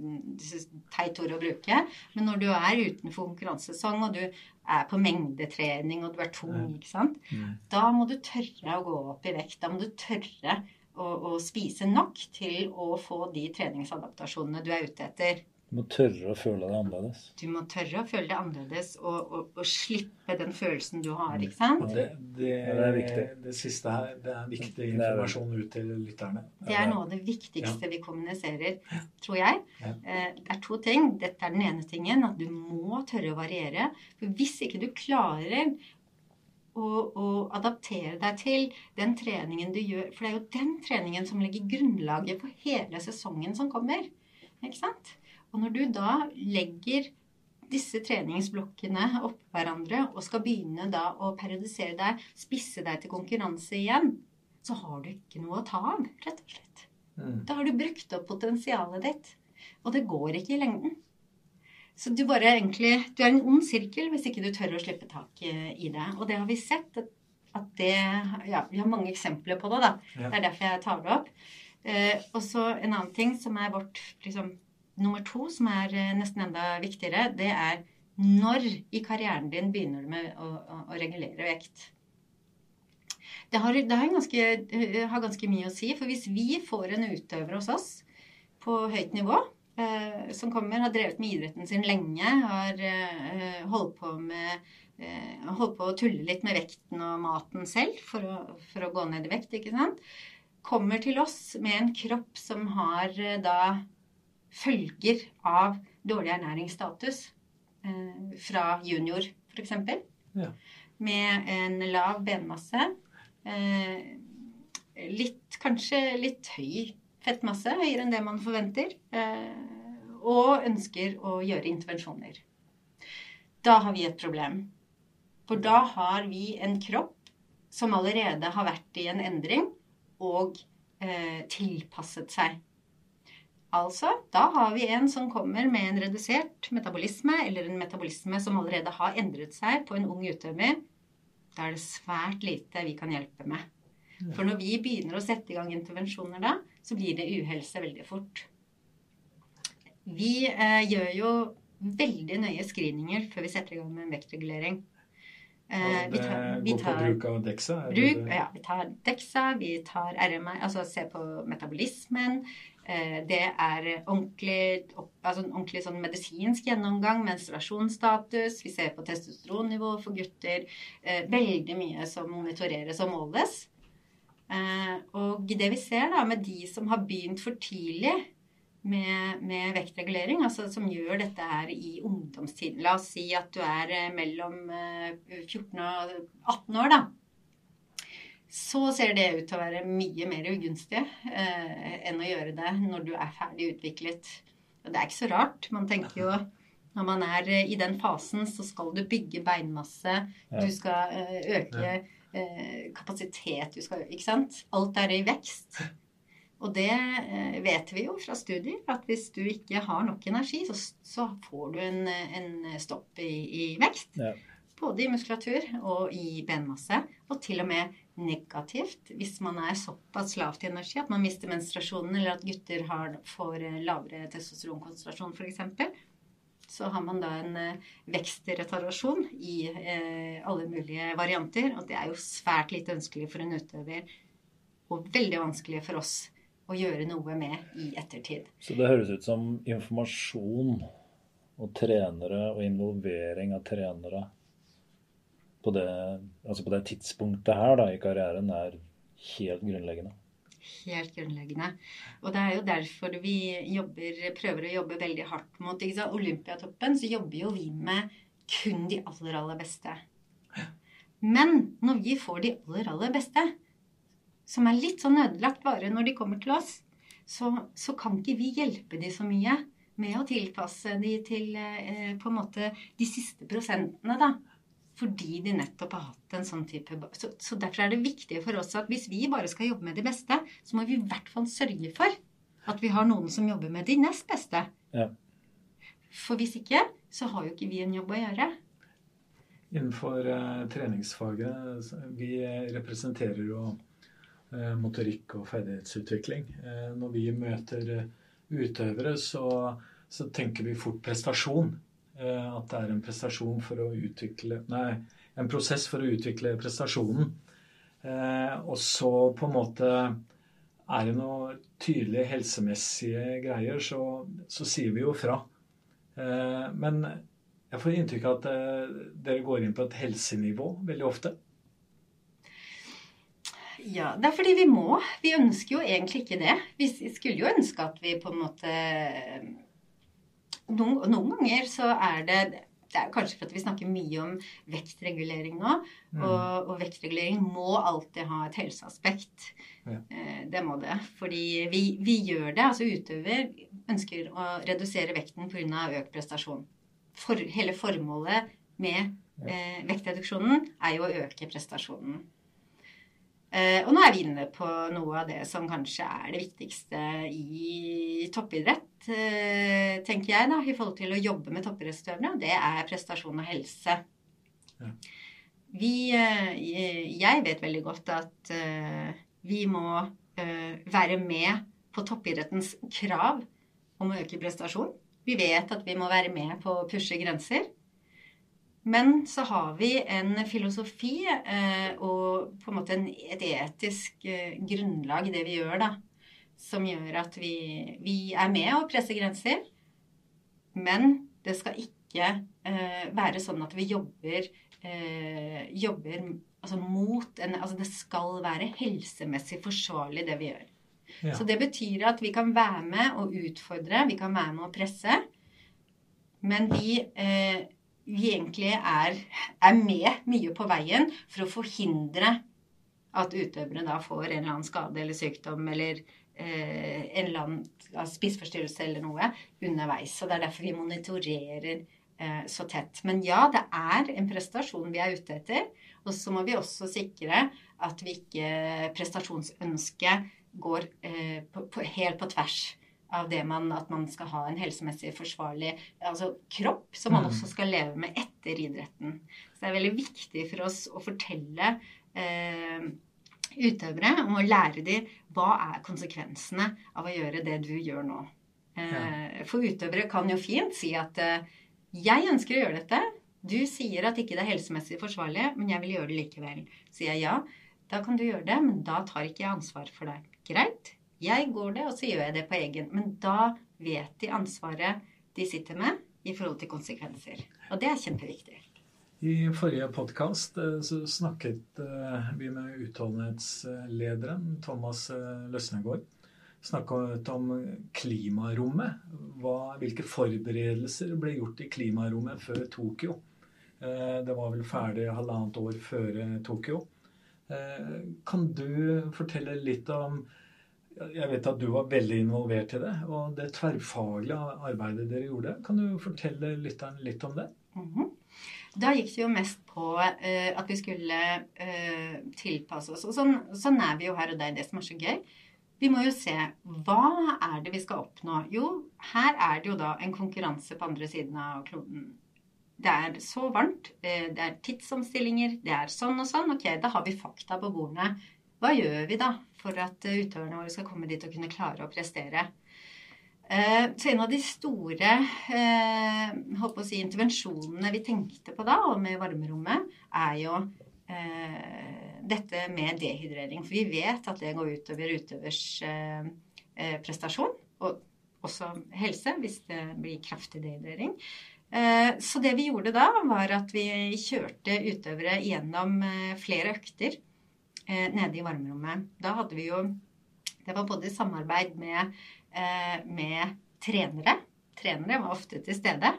teit ord å bruke. Men når du er utenfor konkurransesesong, og du er på mengdetrening, og du er tung, ikke sant. Mm. Da må du tørre å gå opp i vekt. Da må du tørre å, å spise nok til å få de treningsadaptasjonene du er ute etter. Du må tørre å føle det annerledes. Du må tørre å føle det annerledes og, og, og slippe den følelsen du har, ikke sant? Det, det, Ja, det er viktig. det siste her det er viktig informasjon ut til lytterne. Det er noe av det viktigste vi kommuniserer, tror jeg. Ja. Eh, Det er to ting. Dette er den ene tingen, at du må tørre å variere. For hvis ikke du klarer å, å adaptere deg til den treningen du gjør For det er jo den treningen som legger grunnlaget for hele sesongen som kommer. Ikke sant? Og når du da legger disse treningsblokkene oppå hverandre og skal begynne da å periodisere deg, spisse deg til konkurranse igjen, så har du ikke noe å ta av, rett og slett. Mm. Da har du brukt opp potensialet ditt. Og det går ikke i lengden. Så du bare egentlig Du er en ond sirkel hvis ikke du tør å slippe tak i det. Og det har vi sett. At, det Ja, vi har mange eksempler på det, da. Det er derfor jeg tar det opp. Eh, og så en annen ting som er vårt liksom, nummer to, som er eh, nesten enda viktigere, det er når i karrieren din begynner du med å, å, å regulere vekt. Det, har, det har, ganske, eh, har ganske mye å si. For hvis vi får en utøver hos oss på høyt nivå, eh, som kommer, har drevet med idretten sin lenge, har eh, holdt på med eh, holdt på å tulle litt med vekten og maten selv for å, for å gå ned i vekt, ikke sant? Kommer til oss med en kropp som har eh, da følger av dårlig ernæringsstatus eh, fra junior, f.eks. Ja. Med en lav benmasse. Eh, litt, kanskje litt høy fettmasse, høyere enn det man forventer. Eh, og ønsker å gjøre intervensjoner. Da har vi et problem. For da har vi en kropp som allerede har vært i en endring og eh, tilpasset seg. Altså, da har vi en som kommer med en redusert metabolisme, eller en metabolisme som allerede har endret seg på en ung utøver. Da er det svært lite vi kan hjelpe med. For når vi begynner å sette i gang intervensjoner da, så blir det uhelse veldig fort. Vi eh, gjør jo veldig nøye screeninger før vi setter i gang med en vektregulering. Eh, vi tar, vi går på tar, bruk av Dexa? bruk, ja, vi tar DEXA, vi tar RMI, altså ser på metabolismen. Eh, Det er ordentlig, altså en ordentlig sånn medisinsk gjennomgang, menstruasjonsstatus. Vi ser på testosteronnivå for gutter. Eh, Veldig mye som monitoreres og måles. Eh, Og det vi ser da med de som har begynt for tidlig med, med vektregulering, altså som gjør dette her i ungdomstiden La oss si at du er eh, mellom eh, 14 og 18 år, da så ser det ut til å være mye mer ugunstig eh, enn å gjøre det når du er ferdig utviklet. Og det er ikke så rart. Man tenker jo når man er eh, i den fasen, så skal du bygge beinmasse, Ja. du skal eh, øke eh, kapasitet, du skal Ikke sant? Alt er i vekst. Og det vet vi jo fra studier, at hvis du ikke har nok energi, så, så får du en, en stopp i, i vekst. Ja. Både i muskulatur og i benmasse. Og til og med negativt hvis man er såpass lavt i energi at man mister menstruasjonen, eller at gutter har, får eh, lavere testosteronkonsentrasjon f.eks. Så har man da en eh, vekstretardasjon i eh, alle mulige varianter. Og det er jo svært lite ønskelig for en utøver, og veldig vanskelig for oss å gjøre noe med i ettertid. Så det høres ut som informasjon og trenere og involvering av trenere på det, altså på det tidspunktet her da, i karrieren er helt grunnleggende. Helt grunnleggende. Og det er jo derfor vi jobber, prøver å jobbe veldig hardt mot? Olympiatoppen. Så jobber jo vi med kun de aller, aller beste. Men når vi får de aller, aller beste, som er litt sånn ødelagt bare når de kommer til oss, så, så kan ikke vi hjelpe de så mye med å tilpasse de til eh, på en måte de siste prosentene, da. Fordi de nettopp har hatt en sånn type så, så derfor er det viktig for oss at hvis vi bare skal jobbe med de beste, så må vi i hvert fall sørge for at vi har noen som jobber med de nest beste. Ja. For hvis ikke, så har jo ikke vi en jobb å gjøre. Innenfor eh, treningsfaget Vi representerer jo eh, motorikk og ferdighetsutvikling. Eh, når vi møter eh, utøvere, så, så tenker vi fort prestasjon. Eh, at det er en prestasjon for å utvikle Nei, en prosess for å utvikle prestasjonen. Eh, og så på en måte er det noen tydelige helsemessige greier, så, så sier vi jo fra. Eh, men jeg får inntrykk av at dere går inn på et helsenivå veldig ofte. Ja, det er fordi vi må. Vi ønsker jo egentlig ikke det. Vi skulle jo ønske at vi på en måte Noen, noen ganger så er det det er kanskje for at vi snakker mye om vektregulering nå. Mm. Og, og, vektregulering må alltid ha et helseaspekt. Ja. Eh, det må det. Fordi vi, vi, gjør det. Altså utøver ønsker å redusere vekten pga. økt prestasjon. For, hele formålet med eh, vektreduksjonen er jo å øke prestasjonen. Eh, og nå er vi inne på noe av det som kanskje er det viktigste i toppidrett, eh, tenker jeg, da, i forhold til å jobbe med toppidrettsutøvere. Det er prestasjon og helse. Ja. Vi, eh, jeg vet veldig godt at vi må være med på toppidrettens krav om å øke prestasjon. Vi vet at vi må være med på å pushe grenser. Men så har vi en filosofi eh, og på en måte en, et etisk eh, grunnlag i det vi gjør, da. Som gjør at vi, vi, er med å presse grenser. Men det skal ikke eh, være sånn at vi jobber, eh, jobber altså mot en Altså det skal være helsemessig forsvarlig, det vi gjør. Ja. Så det betyr at vi kan være med og utfordre, vi kan være med og presse. Men vi eh, vi egentlig er, er, med mye på veien for å forhindre at utøvere da får en eller annen skade eller sykdom eller eh, en eller annen spiseforstyrrelse eller noe underveis. Og det er derfor vi monitorerer eh, så tett. Men ja, det er en prestasjon vi er ute etter. Og så må vi også sikre at vi ikke prestasjonsønsket går eh, på, på, helt på tvers av det man, at man skal ha en helsemessig forsvarlig altså kropp, som man Mm. også skal leve med etter idretten. Så det er veldig viktig for oss å fortelle eh, utøvere om å lære dem hva er konsekvensene av å gjøre det du gjør nå. Eh, For utøvere kan jo fint si at eh, jeg ønsker å gjøre dette. Du sier at ikke det er helsemessig forsvarlig, men jeg vil gjøre det likevel. Sier jeg ja, da kan du gjøre det, men da tar ikke jeg ansvar for deg. Greit, jeg går det, og så gjør jeg det på egen. Men da vet de ansvaret de sitter med i forhold til konsekvenser. Og det er kjempeviktig. I forrige podkast snakket eh, vi med utholdenhetslederen Thomas eh, Løsnegård. Snakket om klimarommet. Hva, hvilke forberedelser ble gjort i klimarommet før Tokyo? Eh, Det var vel ferdig halvannet år før eh, Tokyo. Eh, Kan du fortelle litt om Jeg vet at du var veldig involvert i det, og det tverrfaglige arbeidet dere gjorde. Kan du fortelle lytteren litt om det? Mhm. Da gikk det jo mest på uh, at vi skulle uh, tilpasse oss. Og sånn, sånn er vi jo her, og det er det som er så gøy. Vi må jo se hva er det vi skal oppnå. Jo, her er det jo da en konkurranse på andre siden av kloden. Det er så varmt, eh, det er tidsomstillinger, det er sånn og sånn. Ok, da har vi fakta på bordene. Hva gjør vi da for at eh, utøverne våre skal komme dit og kunne klare å prestere? Eh, Så en av de store eh, si, intervensjonene vi tenkte på da, og med varmerommet, er jo dette med dehydrering. For vi vet at det går utover utøvers prestasjon, og også helse, hvis det blir kraftig dehydrering. Eh, Så det vi gjorde da, var at vi kjørte utøvere gjennom flere økter nede i varmerommet. Da hadde vi jo Det var både i samarbeid med, eh, med trenere. Trenere var ofte til stede.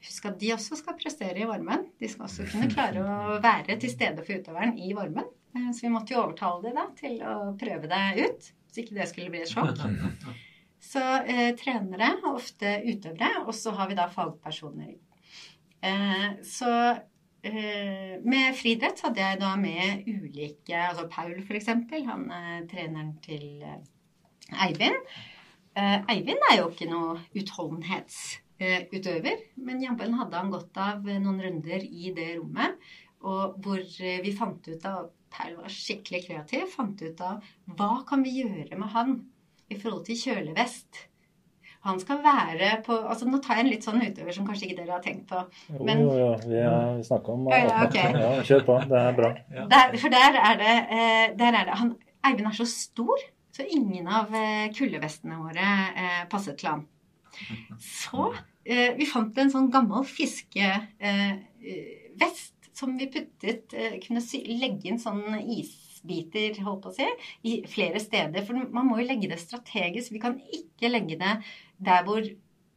husk at de også skal prestere i varmen. De skal også kunne klare å være til stede for utøveren i varmen. Eh, så vi måtte jo overtale dem da til å prøve det ut, så ikke det skulle bli et sjokk. Så eh, trenere, og ofte utøvere, og så har vi da fagpersoner. Eh, så eh, med friidrett hadde jeg da med ulike Altså Paul, f.eks. Han er treneren til eh, Eivind. Eh, Eivind er jo ikke noe utholdenhetsutøver, men jammen hadde han godt av noen runder i det rommet, og hvor eh, vi fant ut av Paul var skikkelig kreativ, fant ut av hva kan vi gjøre med han i forhold til kjølevest. Han skal være på altså Nå tar jeg en litt sånn utøver som kanskje ikke dere har tenkt på. Jo, Men- jo, jo, vi har snakka om Ja, ja, ok. ja, Kjør på. Det er bra. Ja. Der, for der er det, eh, der er det han, Eivind er så stor, så ingen av eh, kuldevestene våre eh, passet til han. Så vi fant en sånn gammel fiskevest vest som vi puttet Kunne legge inn sånn isbiter, holdt på å si, i flere steder. For man må jo legge det strategisk. Vi kan ikke legge det der hvor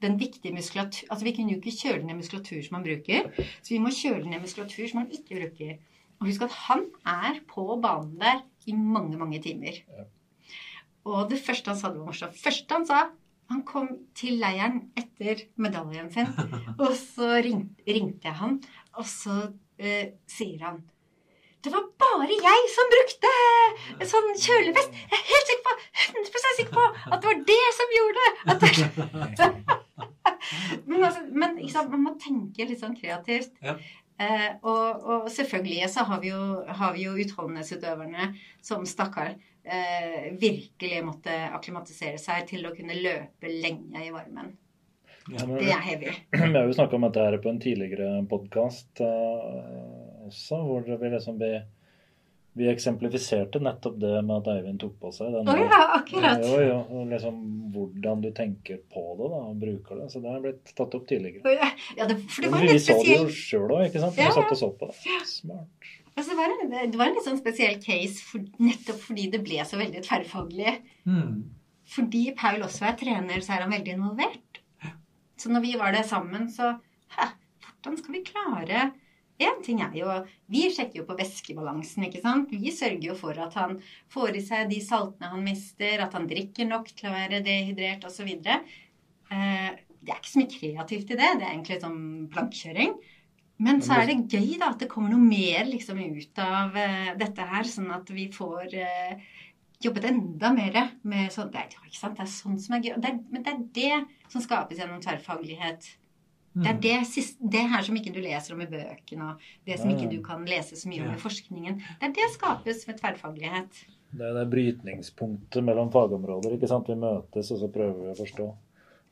den viktige muskulatur Altså vi kan jo ikke kjøle ned muskulatur som man bruker. Så vi må kjøle ned muskulatur som man ikke bruker. Og husk at han er på banen der i mange, mange timer. Og det første han sa, det var morsomt. første han sa Han kom til leiren etter medaljen sin, og så ring, ringte jeg han, og så eh, sier han det var bare jeg som brukte en sånn kjølevest. Jeg er helt sikker på, 100 sikker på at det var det som gjorde det. At det men altså, men sant, man må tenke litt sånn kreativt. Ja. Eh, og, og selvfølgelig så har vi jo, har vi jo utholdenhetsutøverne som stakkar eh, virkelig måtte akklimatisere seg til å kunne løpe lenge i varmen. Ja, men- Det er heavy. Vi har jo snakka om dette her på en tidligere podkast også, hvor vi liksom vi, vi eksemplifiserte nettopp det med at Eivind tok på seg den Oh, ja, akkurat. Jo, jo, og liksom hvordan du tenker på det da, og bruker det. Så det har blitt tatt opp tidligere. Ja, det, for det var vi litt så det jo sjøl òg, ikke sant? Ja, Vi ja. satt og så på det. Smart. altså, det, var en, det var en litt sånn spesiell case for, nettopp fordi det ble så veldig tverrfaglig. Mm. Fordi Paul også er trener, så er han veldig involvert. Så når vi var der sammen, så Hæ, hvordan skal vi klare En ting er jo Vi sjekker jo på væskebalansen, ikke sant. Vi sørger jo for at han får i seg de saltene han mister, at han drikker nok til å være dehydrert osv. Eh, det er ikke så mye kreativt i det. Det er egentlig sånn plankkjøring. Men så er det gøy da at det kommer noe mer liksom ut av eh, dette her, sånn at vi får eh, jobbet enda mer med sånn det er, ikke sant? det er sånn som er gøy. Det er, men det er det som skapes gjennom tverrfaglighet. Det er det, siste, det her som ikke du leser om i bøkene, og det som ikke du kan lese så mye om i forskningen. Det er det skapes ved tverrfaglighet. Det er det brytningspunktet mellom fagområder. ikke sant? Vi møtes, og så prøver vi å forstå.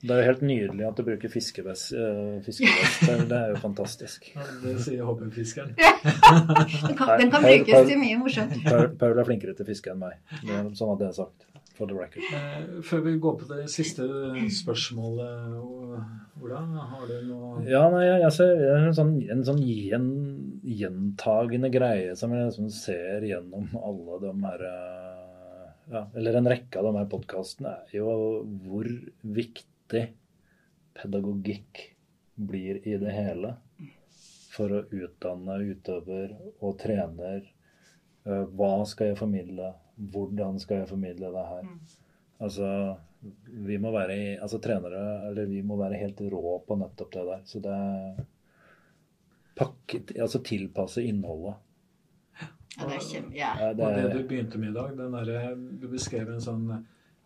Det er jo helt nydelig at du bruker fiskevest. eh, fiskevest. Det, det er jo fantastisk. Ja, Det sier hobbyfiskeren. Den kan, den kan Paul- brukes til mye morsomt. Paul, Paul er flinkere til fiske enn meg. Det er, sånn at jeg sagt. For the record. Eh, Før vi går på det siste spørsmålet, Ola, har du noe Ja, nei, ser en sånn, en sånn gjen, gjentagende greie som jeg liksom ser gjennom alle de her eh, ja, Eller en rekke av de her podkastene, er jo hvor viktig pedagogikk blir i det hele for å utdanne utøver og trener. Eh, Hva skal jeg formidle? Hvordan skal jeg formidle det her? Altså, vi må være i, altså trenere, eller vi må være helt rå på nettopp det der. Så det er pakket, altså tilpasse innholdet. Ja, det er kjempe... ja. Ja, det Og det er, du begynte med i dag, den derre Du beskrev en sånn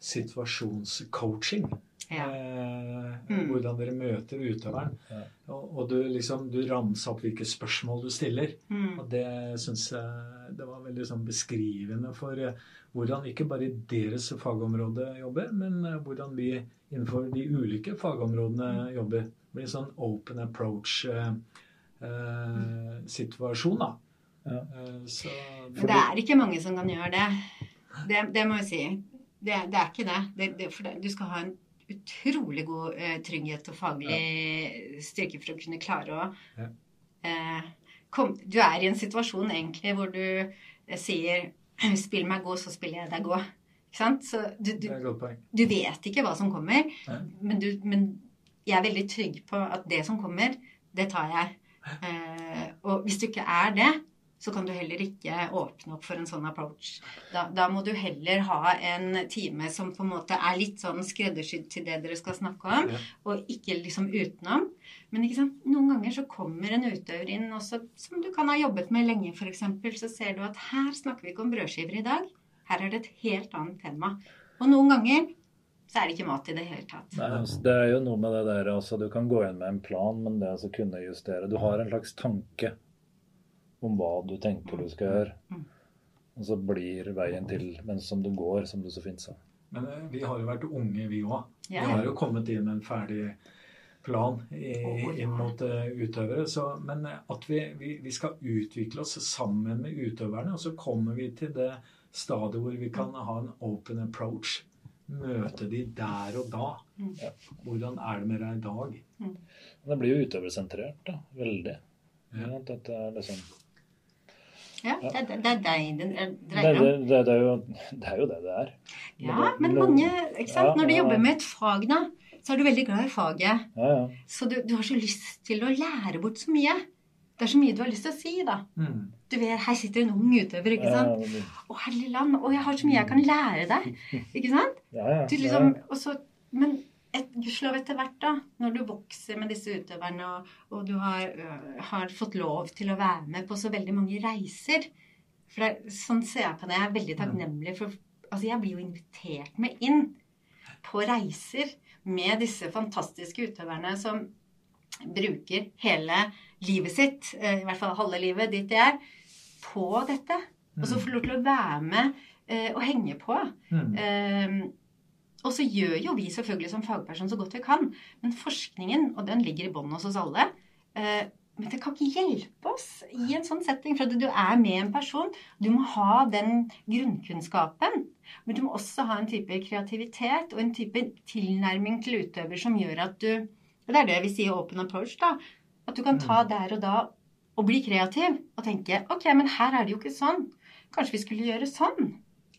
situasjonscoaching. ja. Eh, Mm. Hvordan dere møter utøveren. Ja. Og, og du liksom du ramser opp hvilke spørsmål du stiller. Mm. Og det syns jeg det var veldig sånn beskrivende for eh, hvordan ikke bare deres fagområde jobber, men eh, hvordan vi innenfor de ulike fagområdene jobber. Det blir en sånn open approach-situasjon, da. Ja. Eh, så Men det er ikke mange som kan gjøre det. Det, det må jeg si. Det, det er ikke det. det, det for det, du skal ha en utrolig god eh, trygghet og faglig styrke for å kunne klare å Ja. eh, kom, Du er i en situasjon egentlig hvor du eh, sier 'Spill meg god, så spiller jeg deg god'. Ikke sant? Så du, du, du vet ikke hva som kommer, ja. men, du, men jeg er veldig trygg på at det som kommer, det tar jeg. Eh, og hvis du ikke er det, så kan du heller ikke åpne opp for en sånn approach. Da, da, må du heller ha en time som på en måte er litt sånn skreddersydd til det dere skal snakke om, ja. og ikke liksom utenom. Men noen ganger så kommer en utøver inn også, som du kan ha jobbet med lenge, f.eks. Så ser du at her snakker vi ikke om brødskiver i dag. Her er det et helt annet tema. Og noen ganger så er det ikke mat i det hele tatt. Nei, altså, det er jo noe med det der altså, Du kan gå inn med en plan, men det å kunne justere Du har en slags tanke om hva du tenker du skal gjøre. Mm. Og så blir veien til mens som du går, som du så fint sa. Men eh, vi har jo vært unge, vi òg. Vi har jo kommet inn med en ferdig plan i, inn mot uh, utøvere. Så, men eh, at vi, vi, vi, skal utvikle oss sammen med utøverne, og så kommer vi til det stadiet hvor vi kan ha en open approach. Møte de der og da. Mm. Hvordan er det med deg i dag? Mm. Det blir jo utøversentrert, da. Veldig. Ja. Dette er liksom ja, det, det, det er deg det dreier om. Det, er jo, det er jo det det er. Ja, men mange ikke sant? Når du jobber med et fag, da, så er du veldig glad i faget. Ja, ja. Så du, du, har så lyst til å lære bort så mye. Det er så mye du har lyst til å si, da. Mm. Du vet, Her sitter en ung utøver, ikke sant. Ja, Å, herlig land. Å, jeg har så mye jeg kan lære deg. Ikke sant? Ja, ja. Du liksom, og så, men et, gudskjelov etter hvert, da, når du vokser med disse utøverne, og, og du har, øh, har, fått lov til å være med på så veldig mange reiser For det, sånn ser jeg på det. Jeg er veldig takknemlig for Altså, jeg blir jo invitert med inn på reiser med disse fantastiske utøverne som bruker hele livet sitt, i hvert fall halve livet, dit de er, på dette. Og så får du lov til å være med eh, og henge på. Mm. Eh, og så gjør jo vi selvfølgelig som fagperson så godt vi kan. Men forskningen, og den ligger i bånn hos oss alle, eh, men det kan ikke hjelpe oss i en sånn setting. For du er med en person. Du må ha den grunnkunnskapen. Men du må også ha en type kreativitet og en type tilnærming til utøver som gjør at du og Det er det vi sier open approach. da, At du kan ta mm. der og da og bli kreativ og tenke OK, men her er det jo ikke sånn. Kanskje vi skulle gjøre sånn.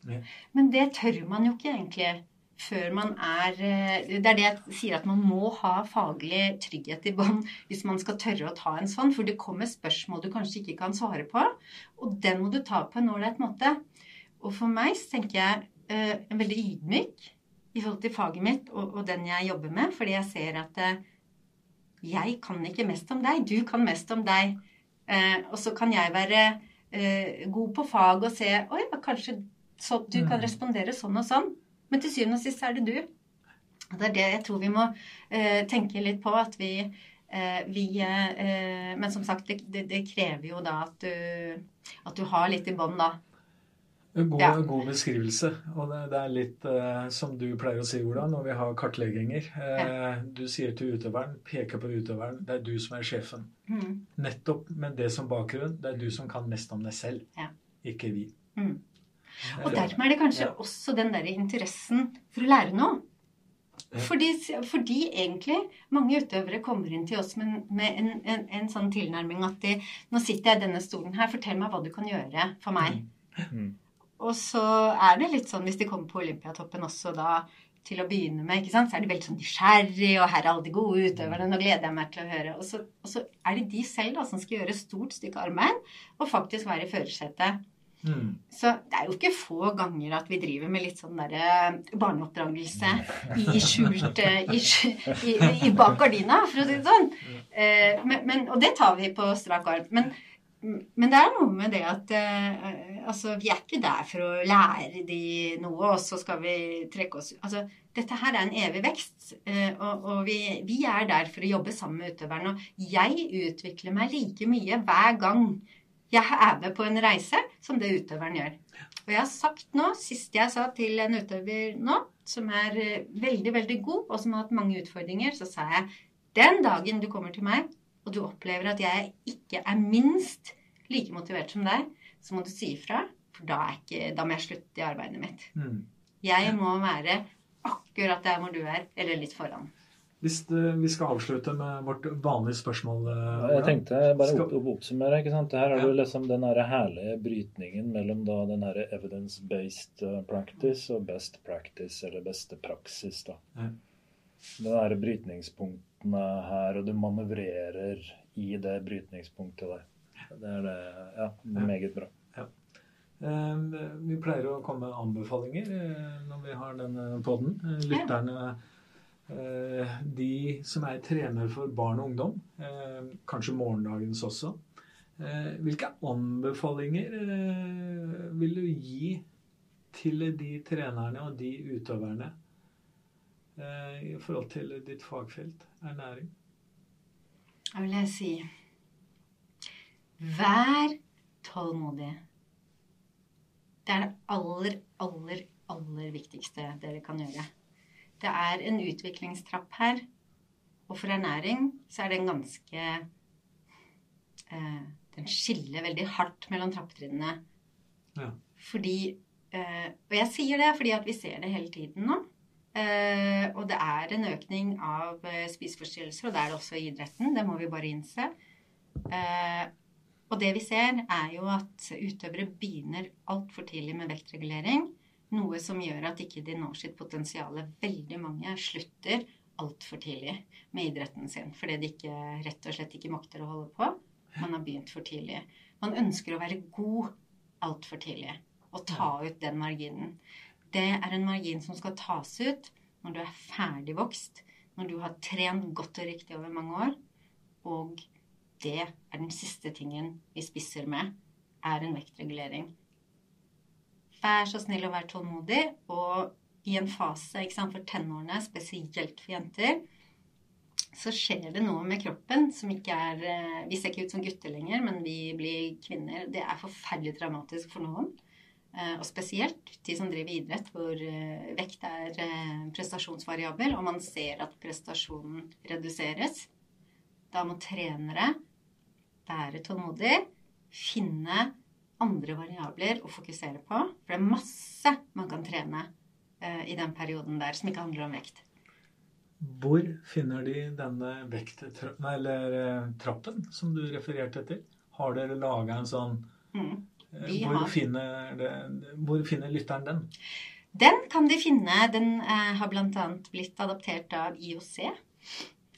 Ja. Men det tør man jo ikke egentlig før man er eh, Det er det jeg sier at man må ha faglig trygghet i bånd hvis man skal tørre å ta en sånn. For det kommer spørsmål du kanskje ikke kan svare på. Og den må du ta på en ålreit måte. Og for meg så tenker jeg en veldig ydmyk i forhold til faget mitt og, og, den jeg jobber med. Fordi jeg ser at uh, jeg kan ikke mest om deg. Du kan mest om deg. Og så kan jeg være god på fag og se Oi, kanskje så, du kan mm. respondere sånn og sånn. Men til syvende og sist er det du. Det er det jeg tror vi må uh, tenke litt på. At vi, uh, vi uh, Men som sagt, det, det, krever jo da at du, at du har litt i bånn, da. God, ja. god, beskrivelse. Og det, det er litt som du pleier å si, Ola, når vi har kartlegginger. Ja. Du sier til utøveren, peker på utøveren, det er du som er sjefen. Mm. Nettopp med det som bakgrunn. Det er du som kan mest om deg selv, ja. ikke vi. Mm. Og dermed er det kanskje også den der interessen for å lære noe. Fordi, fordi, egentlig mange utøvere kommer inn til oss med, med en, en, en, sånn tilnærming at de Nå sitter jeg i denne stolen her, fortell meg hva du kan gjøre for meg. Mm. Og så er det litt sånn hvis de kommer på Olympiatoppen også da til å begynne med, ikke sant? så er de veldig sånn nysgjerrig, og her er alle de gode utøverne, nå gleder jeg meg til å høre. Og så, og så er det de selv da, som skal gjøre et stort stykke arbeid og faktisk være i førersetet. Mm. Så det er jo ikke få ganger at vi driver med litt sånn derre barneoppdragelse i skjult i, i, i, bak gardina, for å si det sånn. Eh, men, men, og det tar vi på strak arm. Men, men, det er noe med det at altså, vi er ikke der for å lære de noe, og så skal vi trekke oss Altså, dette her er en evig vekst, og, og vi, vi, er der for å jobbe sammen med utøverne. Og jeg utvikler meg like mye hver gang jeg er med på en reise som det utøveren gjør. Og jeg har sagt nå, sist jeg sa til en utøver nå, som er eh, veldig, veldig god, og som har hatt mange utfordringer, så sa jeg den dagen du kommer til meg, og du opplever at jeg ikke er minst like motivert som deg, så må du si ifra, for da, ikke, da, må jeg slutte i arbeidet mitt. Mm. Jeg må være akkurat der hvor du er, eller litt foran. Hvis det, vi skal avslutte med vårt vanlige spørsmål ja, Jeg tenkte bare skal... å oppsummere. ikke sant? Her har ja. du liksom den herlige brytningen mellom da den her evidence-based uh, practice og best practice, eller beste praksis. da. Ja. Den her brytningspunktene her, og du manøvrerer i det brytningspunktet der. Det er det, ja, meget bra. Eh, Vi pleier å komme med anbefalinger eh, når vi har denne podden. Eh, Lytterne, eh, de som er trener for barn og ungdom, eh, kanskje morgendagens også. Eh, Hvilke anbefalinger eh, vil du gi til de trenerne og de utøverne eh, i forhold til ditt fagfelt, ernæring? Da vil jeg si Vær tålmodig. Det er det aller, aller, aller viktigste dere kan gjøre. Det er en utviklingstrapp her. Og for ernæring så er den ganske eh, Den skiller veldig hardt mellom trappetrinnene. Ja. Fordi eh, Og jeg sier det fordi at vi ser det hele tiden nå. Eh, og det er en økning av eh, spiseforstyrrelser, og det er det også i idretten. Det må vi bare innse. Eh, og det vi ser, er jo at utøvere begynner altfor tidlig med vektregulering. Noe som gjør at ikke de når sitt potensial. Veldig mange slutter altfor tidlig med idretten sin fordi de ikke, rett og slett ikke makter å holde på. Man har begynt for tidlig. Man ønsker å være god altfor tidlig og ta ut den marginen. Det er en margin som skal tas ut når du er ferdigvokst, når du har trent godt og riktig over mange år, og det er den siste tingen vi spisser med, er en vektregulering. Vær så snill å være tålmodig, og i en fase for tenårene, spesielt for jenter, så skjer det noe med kroppen som ikke er eh, Vi ser ikke ut som gutter lenger, men vi blir kvinner. Det er forferdelig dramatisk for noen. Eh, Og spesielt de som driver idrett, hvor eh, vekt er prestasjonsvariabel, og man ser at prestasjonen reduseres. Da må trenere være tålmodige, finne andre variabler å fokusere på. For det er masse man kan trene eh, i den perioden der som ikke handler om vekt. Hvor finner de denne vekttrappen, eller eh, trappen, som du refererte til? Har dere laga en sånn Mm. eh, hvor, har. finner det, hvor finner lytteren den? Den kan de finne. Den eh, har bl.a. blitt adaptert av IOC.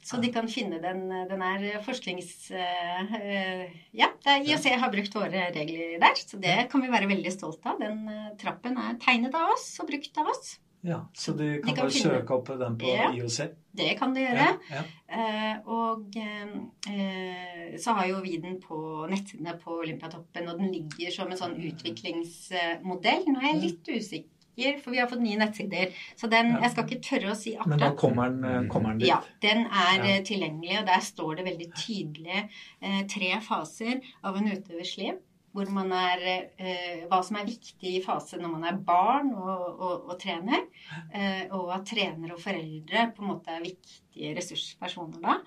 Så de kan finne den. Den er forsknings... eh, ja, IOC har brukt våre regler der, så det kan vi være veldig stolte av. Den eh, trappen er tegnet av oss og brukt av oss. Ja, Så de kan, kan bare finne- søke opp den på Ja. IOC? Det kan de gjøre. Ja, ja. Eh, og så har jo vi den på nettsidene på Olympiatoppen, og den ligger som en sånn utviklingsmodell. Nå er jeg litt usikker, for vi har fått nye nettsider. Så den, jeg skal ikke tørre å si Men da akkurat. kommer den, eh, kommer den dit? Ja, den er Ja. eh, tilgjengelig, og der står det veldig tydelig eh, tre faser av en utøvers liv. Hvor man er, eh, hva som er viktig i fase når man er barn og, og, og trener. Eh, og at trenere og foreldre på en måte er viktige ressurspersoner da.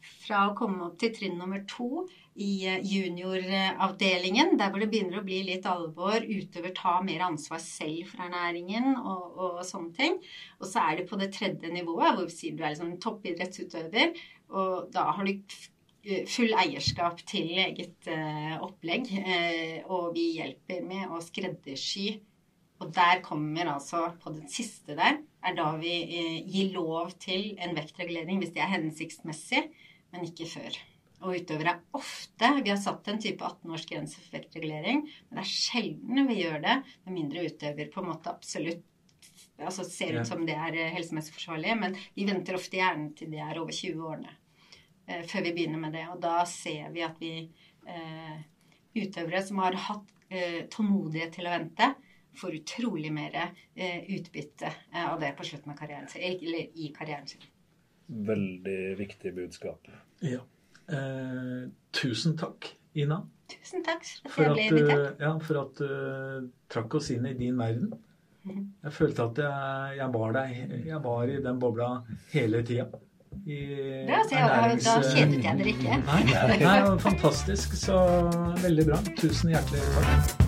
Fra å komme opp til trinn nummer to i eh, junioravdelingen, der hvor det begynner å bli litt alvor, utøver tar mer ansvar selv for ernæringen og, og sånne ting. Og så er det på det tredje nivået, hvor vi sier du er liksom toppidrettsutøver, og da har du full eierskap til eget uh, opplegg, Uh, og vi hjelper med å skreddersy. Og der kommer altså, på den siste der, er da vi uh, gir lov til en vektregulering hvis det er hensiktsmessig, men ikke før. Og utøvere er ofte Vi har satt en type 18-årsgrense for vektregulering, men det er sjelden vi gjør det med mindre utøver på en måte absolutt altså ser ut som det er eh, helsemessig forsvarlig, men vi venter ofte gjerne til de er over 20 årene eh, før vi begynner med det. Og da ser vi at vi eh, utøvere som har hatt eh, tålmodighet til å vente, får utrolig mer eh, utbytte eh, av det på slutten av karrieren sin, eller i karrieren sin. Veldig viktig budskap. Ja. Eh, tusen takk, Ina, Tusen takk for for at at du, ja, for at du trakk oss inn i din verden. Mhm. Jeg følte at jeg, jeg var der. Jeg var i den bobla hele tida. Bra, så jeg, da kjedet jeg dere ikke. Nei, nei, fantastisk. Så veldig bra. Tusen hjertelig takk.